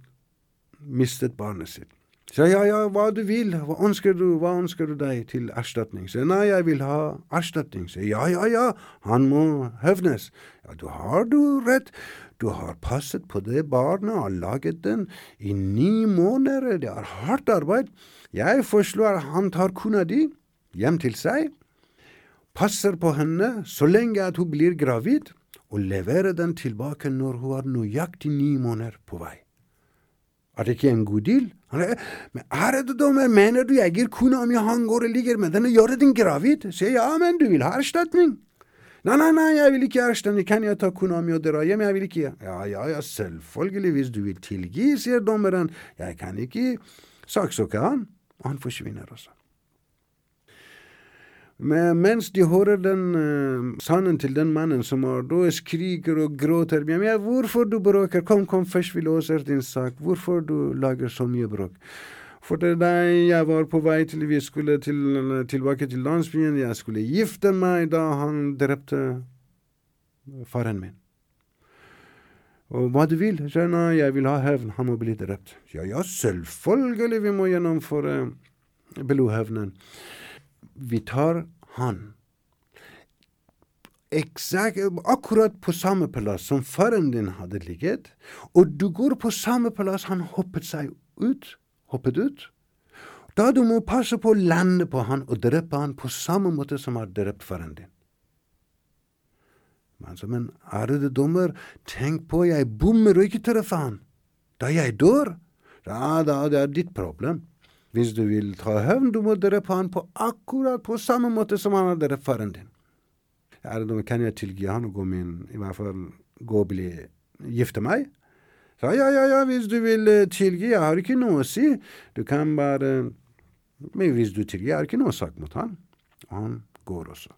mistet barnet sitt. Så ja, ja, hva du vil, hva ønsker du, hva ønsker du deg til erstatning? Så nei, jeg vil ha erstatning. Så ja, ja, ja, han må hevnes. Ja, du har du rett, du har passet på det barnet og laget den i ni måneder, det er hardt arbeid. Jeg foreslår at han tar kona di hjem til seg, passer på henne så lenge at hun blir gravid, og leverer den tilbake når hun er nøyaktig ni måneder på vei. Er det ikke en god deal? Er, men det dommer, mener du jeg gir kona mi han går og ligger med den og gjør den gravid? Sier ja, men du vil ha erstatning. Nei, nei, nei, jeg vil ikke erstatning, kan jeg ta kona mi og dra hjem? Jeg vil ikke. Ja, ja, ja, selvfølgelig, hvis du vil tilgi, sier dommeren. Jeg kan ikke saksøke han. Og han forsvinner også. Men mens de hører den uh, sangen til den mannen som er da skriker og gråter ja, 'Hvorfor du bråker? Kom, kom, først vi låser din sak. Hvorfor du lager så mye bråk?' For da jeg var på vei til vi skulle til, tilbake til landsbyen, jeg skulle gifte meg da han drepte faren min. Og hva du vil? Så jeg vil ha hevn, han må bli drept. Ja, ja, selvfølgelig vi må gjennomføre blodhevnen vi tar han Exakt, akkurat på samme plass som faren din hadde ligget, og du går på samme plass han hoppet seg ut, hoppet ut. Da du må passe på å lande på han og drepe han på samme måte som har drept faren din. Men som en ærede dommer, tenk på, jeg bommer og ikke treffer han. Da jeg dør, da, da det er ditt problem. Hvis du vil ta hevn, du må drepe han på akkurat på samme måte som han har drept faren din. Er det, kan jeg tilgi han og gå min, i hvert fall gå og bli gifte meg? Så ja, ja, ja, hvis du vil uh, tilgi, jeg har ikke noe å si. Du kan bare Men hvis du tilgir, jeg har ikke noe sak mot han. Og han går også.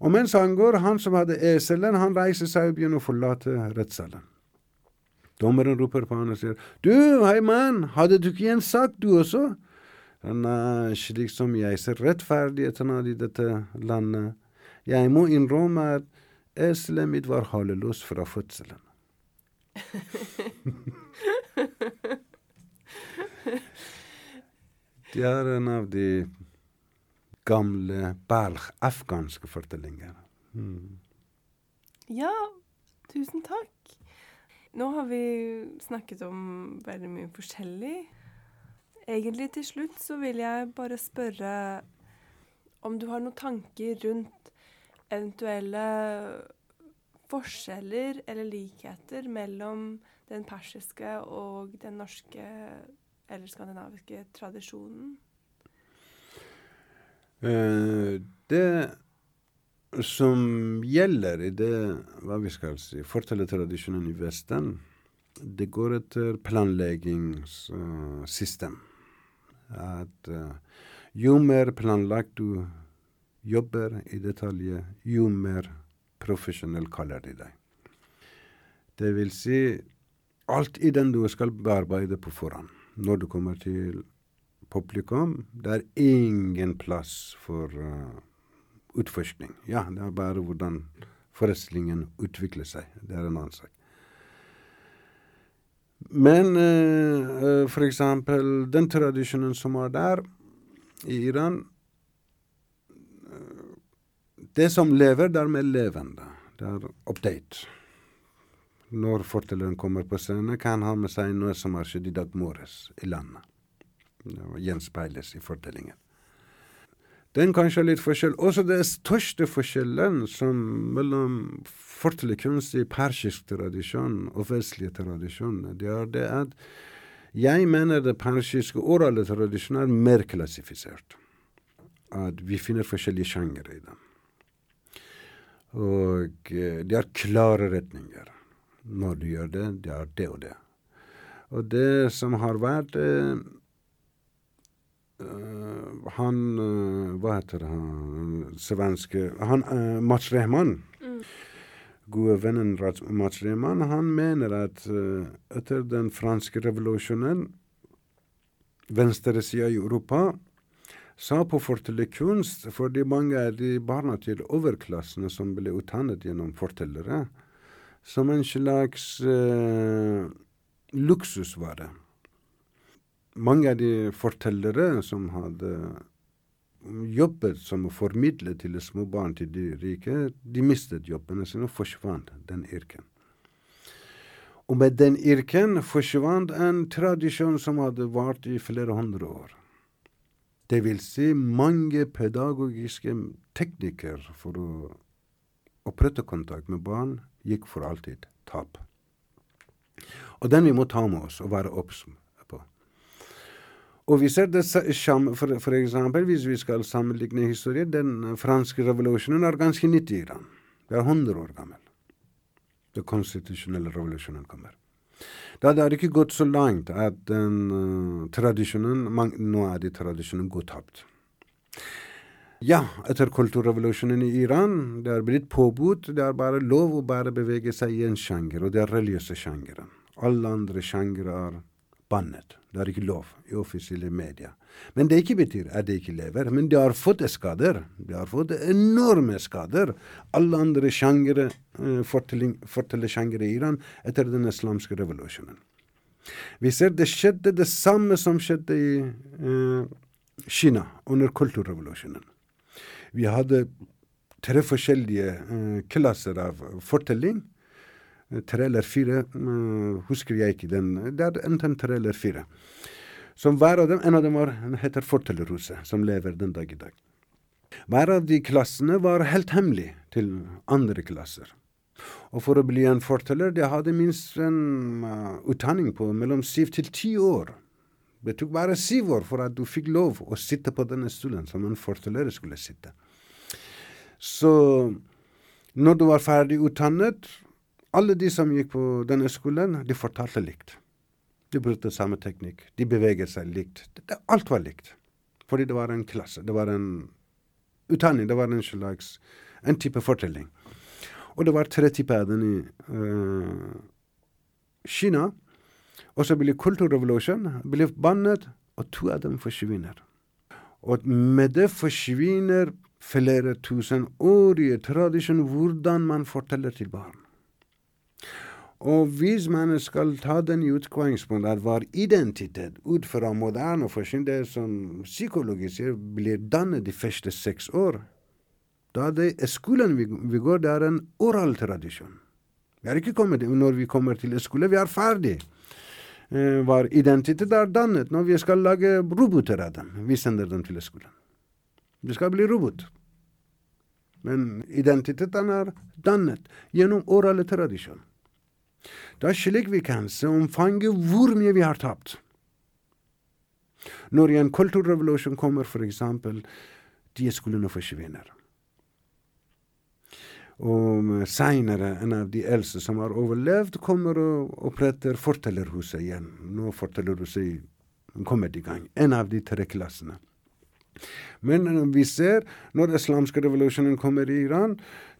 Og mens han går, han som hadde eselen, han reiser seg og begynner å forlate rettssalen. Dommeren roper på han og sier, Du, hei mann, hadde du ikke en sak, du også? Nei, slik som jeg ser rettferdigheten av i dette landet. Jeg må innrømme at eselet mitt var haleløs fra fødselen. Det er en av de gamle belg, afghanske fortellingene. Mm. Ja, tusen takk. Nå har vi snakket om veldig mye forskjellig. Egentlig til slutt så vil jeg bare spørre om du har noen tanker rundt eventuelle forskjeller eller likheter mellom den persiske og den norske eller skandinaviske tradisjonen? Eh, det som gjelder i det, hva vi skal si, fortellertradisjonen i Vesten, det går etter planleggingssystem. At uh, jo mer planlagt du jobber i detaljer, jo mer profesjonell kaller de deg. Det vil si, alt i den du skal bearbeide på forhånd. Når du kommer til publikum, det er ingen plass for uh, utforskning. Ja, det er bare hvordan forestillingen utvikler seg. Det er en annen sak. Men uh, for eksempel den tradisjonen som er der i Iran Det som lever, det er mer levende. Det er update. Når fortelleren kommer på scenen, kan han ha med seg noe som har skjedd i dag morges i landet. Det gjenspeiles i fortellingen. Den kanskje litt forskjell. Også det største forskjellen mellom fortellerkunst i persisk tradisjon og vestlige tradisjoner, det er det at jeg mener det persiske orale tradisjonen er mer klassifisert. At vi finner forskjellige sjangere i dem. Og eh, det er klare retninger. Når du gjør det, det er det og det. Og det som har vært uh, Han uh, Hva heter han svenske Han Mats Rehman. Mm. Gode vennen Mats Rehman, han mener at etter den franske revolusjonen, venstresida i Europa sa på fortellerkunst, fordi mange er de barna til overklassene som ble utdannet gjennom fortellere, som en slags eh, luksusvare. Mange av de fortellere som hadde jobbet som å formidle til små barn til de rike, de mistet jobbene sine og forsvant den yrken. Og med den yrken forsvant en tradisjon som hadde vart i flere hundre år. Det vil si mange pedagogiske teknikker for å opprette kontakt med barn gikk for alltid tap. Og den vi må ta med oss og være obs. Og vi ser det for, for eksempel, hvis vi skal sammenligne historie, den franske revolusjonen er ganske nytt i Iran. Det er 100 år gammel. Den konstitusjonelle revolusjonen kommer. Da det har ikke gått så langt at den uh, tradisjonen Nå er de tradisjonen gått tapt. Ja, etter kulturrevolusjonen i Iran, det er blitt påbudt. Det er bare lov å bare bevege seg i en sjanger, og det er religiøse sjangeren. Alle andre sjangere er bannet. Det er ikke lov i offisielle medier. Men det ikke betyr at det ikke lever. Men de har fått skader. De har fått enorme skader. Alle andre sjangere, uh, fortellersjangere i Iran etter den islamske revolusjonen. Vi ser det skjedde det samme som skjedde i uh, Kina under kulturrevolusjonen. Vi hadde tre forskjellige uh, klasser av fortelling tre eller fire, uh, husker jeg ikke den. Det er enten tre eller fire. Som hver av dem, En av dem var, heter Fortellerhuset, som lever den dag i dag. Hver av de klassene var helt hemmelig til andre klasser. Og for å bli en forteller, de hadde minst en uh, utdanning på mellom syv til ti år. Det tok bare syv år for at du fikk lov å sitte på denne stolen som en forteller skulle sitte. Så når du var ferdig utdannet, alle de som gikk på denne skolen, de fortalte likt. De brukte samme teknikk. De beveget seg likt. Alt var likt. Fordi det var en klasse. Det var en utdanning. Det var en slags en type fortelling. Og det var tre typer av den i uh, Kina. Og så ble kulturrevolusjonen ble bannet, og to av dem forsvinner. Og med det forsvinner flere tusenårige tradisjon hvordan man forteller til barn. Og hvis man skal ta den utgangspunkt at vår identitet ut fra moderne forskning, det som psykologi sier, blir dannet de første seks år, da det er skolen vi, vi går, det er en oral tradisjon. Vi er ikke kommet, når vi kommer til skole, vi er ferdig. Eh, vår identitet er dannet når vi skal lage roboter av dem. Vi sender dem til skolen. Vi skal bli robot. Men identiteten er dannet gjennom orale tradisjon. Er slik vi kan se omfanget hvor mye vi har tapt. Når en kulturrevolusjon kommer, for eksempel, de skolene forsvinner. Og seinere, en av de eldste som har overlevd, kommer og oppretter Fortellerhuset igjen. Nå Fortellerhuset kommet i gang. En av de tre klassene. Men vi ser, når islamske revolusjonen kommer i Iran,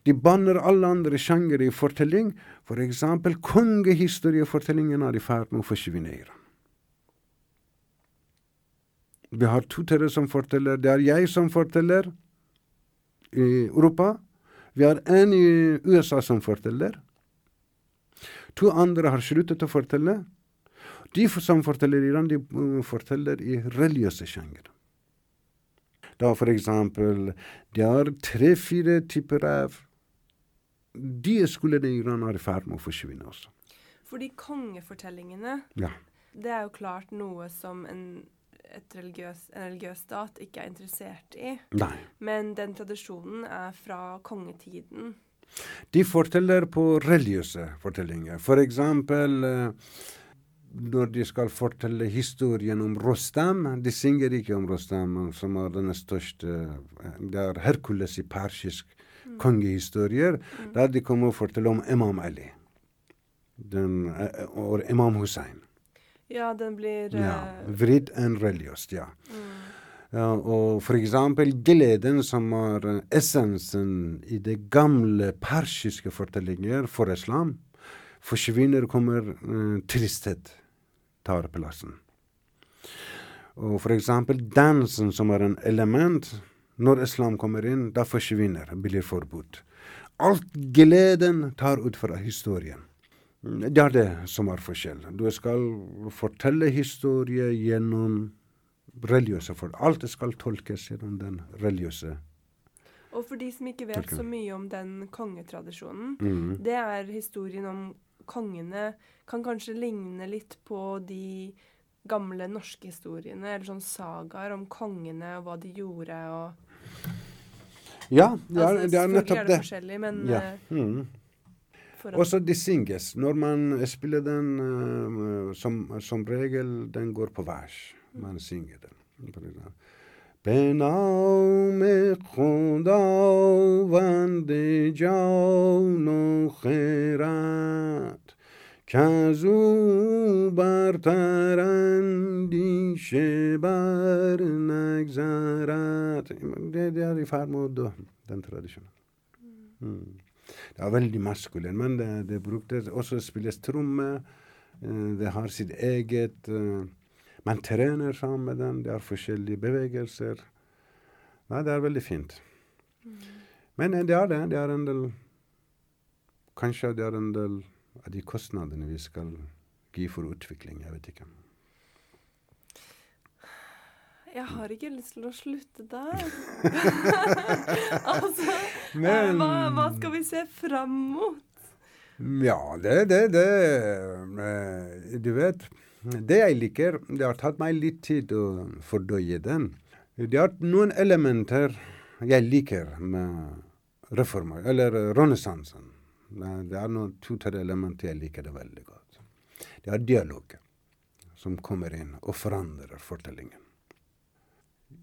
de banner alle andre sjangere i fortelling. For eksempel kongehistoriefortellingen er i ferd med å forsvinne i Iran. Vi har to tere som forteller. Det er jeg som forteller i Europa. Vi har en i USA som forteller. To andre har sluttet å fortelle. De som forteller i Iran, de forteller i religiøse sjanger. Da for eksempel Det er tre-fire typer av De skulle i Iran være i ferd med å forsvinne også. Fordi kongefortellingene, Ja. det er jo klart noe som en, religiøs, en religiøs stat ikke er interessert i. Nei. Men den tradisjonen er fra kongetiden. De forteller på religiøse fortellinger. For eksempel eh, når de skal fortelle historien om Rostam. De synger ikke om Rostam, som er den største eh, Det er Herkules i persisk kongehistorier, der de kommer og forteller om Imam Ali. Den, eh, og Imam Hussein. Ja, den blir Ja, eh, vridd enn religiøst, ja. mm, Ja, og for eksempel gleden, som er eh, essensen i de gamle persiske fortellinger for islam, forsvinner, kommer eh, tristhet tar plassen. Og for eksempel dansen, som er en element, når islam kommer inn, da forsvinner, blir forbudt. Alt gleden tar ut fra historien. Det er det som er forskjell. Du skal fortelle historie gjennom religiøse for Alt skal tolkes gjennom den religiøse. Og for de som ikke vet så mye om den kongetradisjonen, Mm. det er historien om kongene kan kanskje ligne litt på de gamle norske historiene, eller sånn sagaer om kongene og hva de gjorde og Ja, det er, altså, det er selvfølgelig nettopp er det det. forskjellig, men Ja. eh, Mm. for at Også de synges. Når man spiller den, eh, som, som regel, den går på vers. Man synger den. For eksempel. به نام خداوند جان و خرد کز او برتر اندیشه بر نگذرد det, det er i ferd med å dø, den tradisjonen. Mm. Det er veldig maskulin, men det, det bruktes også spilles tromme. eh, Det har sitt eget eh, Man trener sammen med den, det er forskjellige bevegelser. Nei, det er veldig fint. Men eh, det er det. Det er en del Kanskje det er en del av de kostnadene vi skal gi for utvikling. Jeg vet ikke. Jeg har ikke lyst til å slutte der. altså, Men- hva, hva skal vi se fram mot? Ja, det, det, det eh, Du vet, det jeg liker Det har tatt meg litt tid å fordøye den. Det er noen elementer jeg liker med reformer, eller renessansen. Det er noen to-tre elementer jeg liker det veldig godt. Det er dialogen som kommer inn og forandrer fortellingen.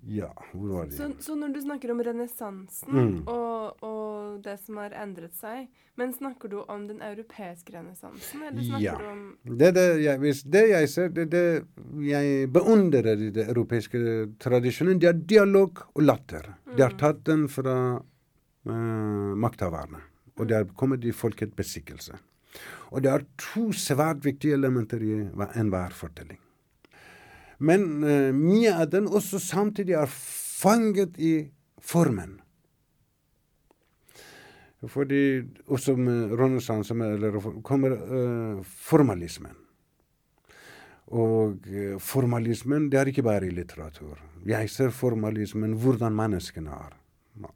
Ja, hvor var det? Så, så når du snakker om renessansen Mm. og, og det som har endret seg, men snakker du om den europeiske renessansen, eller snakker Ja. du om Det, det, jeg, det jeg ser, det, det jeg beundrer i den europeiske tradisjonen, det er dialog og latter. De har tatt den fra uh, makthaverne, og det har kommet i folkets besikkelse. Og det er to svært viktige elementer i enhver fortelling. Men uh, mye av den også samtidig er fanget i formen. Fordi også med renessansen kommer uh, formalismen. Og uh, formalismen det er ikke bare i litteratur. Jeg ser formalismen hvordan menneskene er.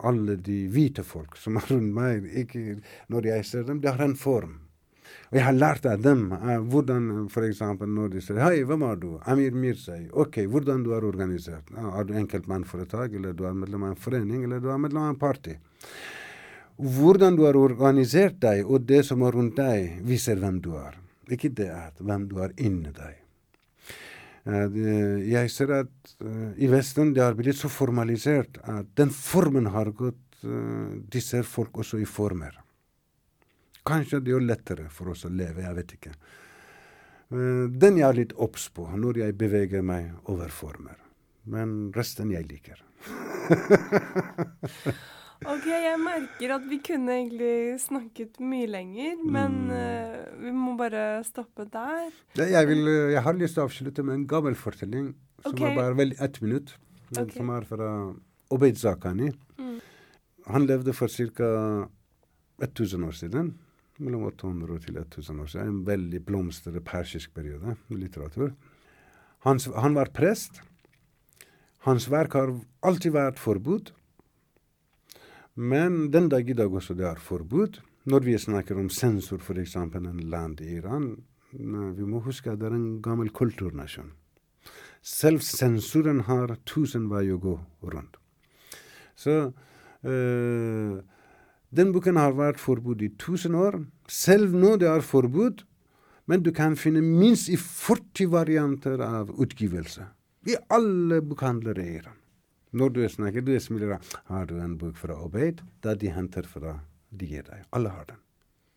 Alle de hvite folk som er rundt meg, ikke, når jeg ser dem, de har en form. Og jeg har lært av dem uh, hvordan f.eks. når de sier 'Hei, hvem er du?' Amir Mirzai. OK, hvordan du er organisert? Uh, er du enkeltmannforetak, eller du er medlem av en forening, eller du er medlem av en parti? hvordan du har organisert deg, og det som er rundt deg, viser hvem du er. Ikke det at hvem du er inni deg. Eh, Jeg ser at eh, i Vesten det har blitt så formalisert at den formen har gått De ser folk også i former. Kanskje det gjør lettere for oss å leve, jeg vet ikke. Eh, Den jeg er litt obs på når jeg beveger meg over former. Men resten jeg liker. OK, jeg merker at vi kunne egentlig snakket mye lenger, men Mm. uh, vi må bare stoppe der. Jeg, vil, eh, jeg har lyst til å avslutte med en gammel fortelling som okay. er bare vel ett minutt. Okay. Som er fra Obeid Zakani. Mm. Han levde for ca. 1000 år siden. Mellom 800 til 1000 år siden. En veldig blomstrende persisk periode i litteratur. Hans, han var prest. Hans verk har alltid vært forbudt. Men den dag i dag også det er forbudt. Når vi snakker om sensor, f.eks. en land i Iran, vi må huske at det er en gammel kulturnasjon. Selv sensuren har tusen veier å gå rundt. Så eh, den boken har vært forbudt i tusen år. Selv nå det er forbudt, men du kan finne minst i 40 varianter av utgivelse. I alle bokhandlere i Iran. Når du snakker, du smiler Har du en bok fra Obeid? Da de henter fra de gir deg. Alle har den.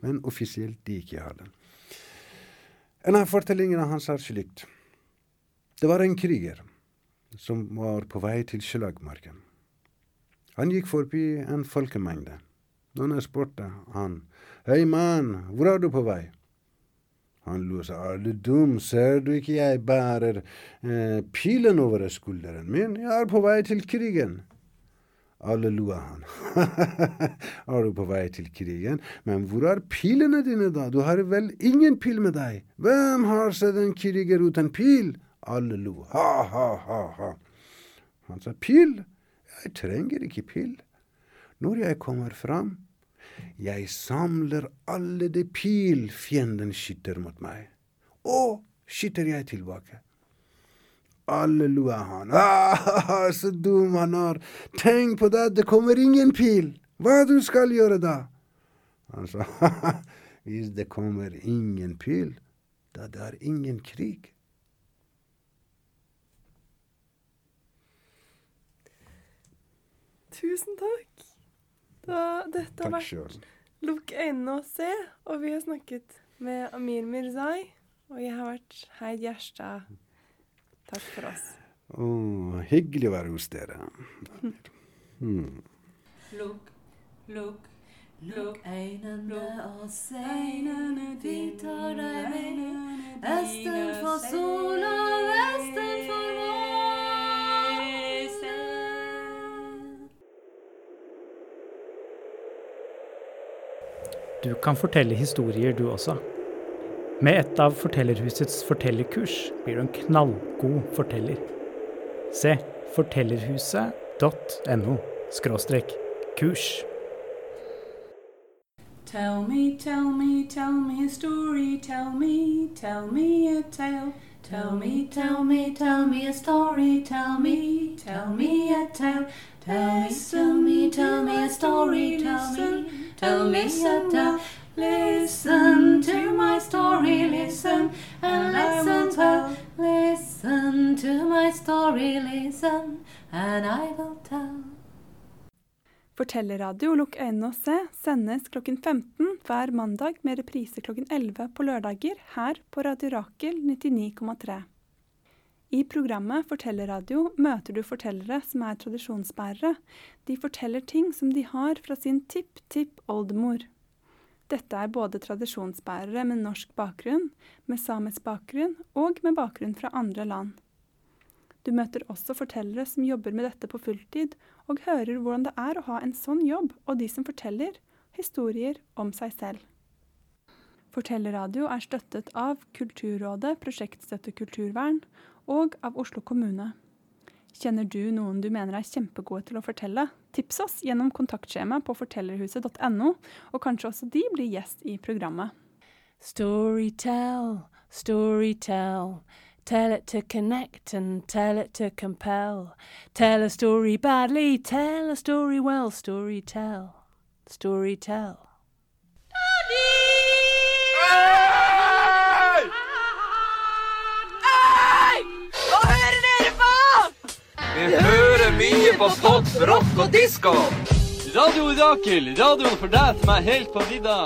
Men offisielt de ikke har den. En av fortellingene hans er slikt. Det var en kriger som var på vei til slagmarken. Han gikk forbi en folkemengde. Noen spurte han, Hei, mann, hvor er du på vei? Han lo og sa, Er du dum, ser du ikke jeg bærer eh, pilen over skulderen min? Jeg er på vei til krigen. Alle lo av han. er du på vei til krigen? Men hvor er pilene dine, da? Du har vel ingen pil med deg? Hvem har sett en kriger uten pil? Alle lo. Ha, ha, ha, ha. Han sa, pil? Jeg trenger ikke pil. Når jeg kommer fram, jeg samler alle de pil fienden skyter mot meg. Og skyter jeg tilbake. Alle lo av han. Ah, så dum han er. Tenk på det, det kommer ingen pil. Hva du skal gjøre da? Han sa, hvis det kommer ingen pil, da det er ingen krig. Tusen takk. Da, dette har vært. Lukk øynene og se. Og vi har snakket med Amir Mirzai. Og jeg har vært Heid Gjerstad. Takk for oss. Oh, hyggelig å være hos dere. Hmm. Lukk, lukk, lukk øynene og se. Vi tar deg med. Østen for sola, vesten for våren. Du kan fortelle historier, du også. Med et av Fortellerhusets fortellerkurs blir du en knallgod forteller. Se fortellerhuset.no skråstrek kurs. Tell me, tell me, tell me a story, tell me, tell me a tale. Tell me, tell me, tell me a story, tell me, tell me a tale. Tell me, tell me, tell me a story, tell me, tell me Santa. Listen to my story, listen and listen well. Listen to my story, listen, and I will tell. Fortellerradio Lukk øynene og se sendes klokken 15 hver mandag med reprise klokken 11 på lørdager her på Radio Rakel 99,3. I programmet Fortellerradio møter du fortellere som er tradisjonsbærere. De forteller ting som de har fra sin tipp-tipp-oldemor. Dette er både tradisjonsbærere med norsk bakgrunn, med samisk bakgrunn og med bakgrunn fra andre land. Du møter også fortellere som jobber med dette på fulltid, og hører hvordan det er å ha en sånn jobb, og de som forteller historier om seg selv. Fortellerradio er støttet av Kulturrådet, Prosjektstøtte kulturvern og av Oslo kommune. Kjenner du noen du mener er kjempegode til å fortelle? Tips oss gjennom kontaktskjema på fortellerhuset.no, og kanskje også de blir gjest i programmet. Storytell, storytell. Tell it to connect and tell it to compel. Tell a story badly, tell a story well, storytell. story tell. Vi hører mye på pop, rock og disko. Radio Rakel, radioen for deg som er helt på vidda.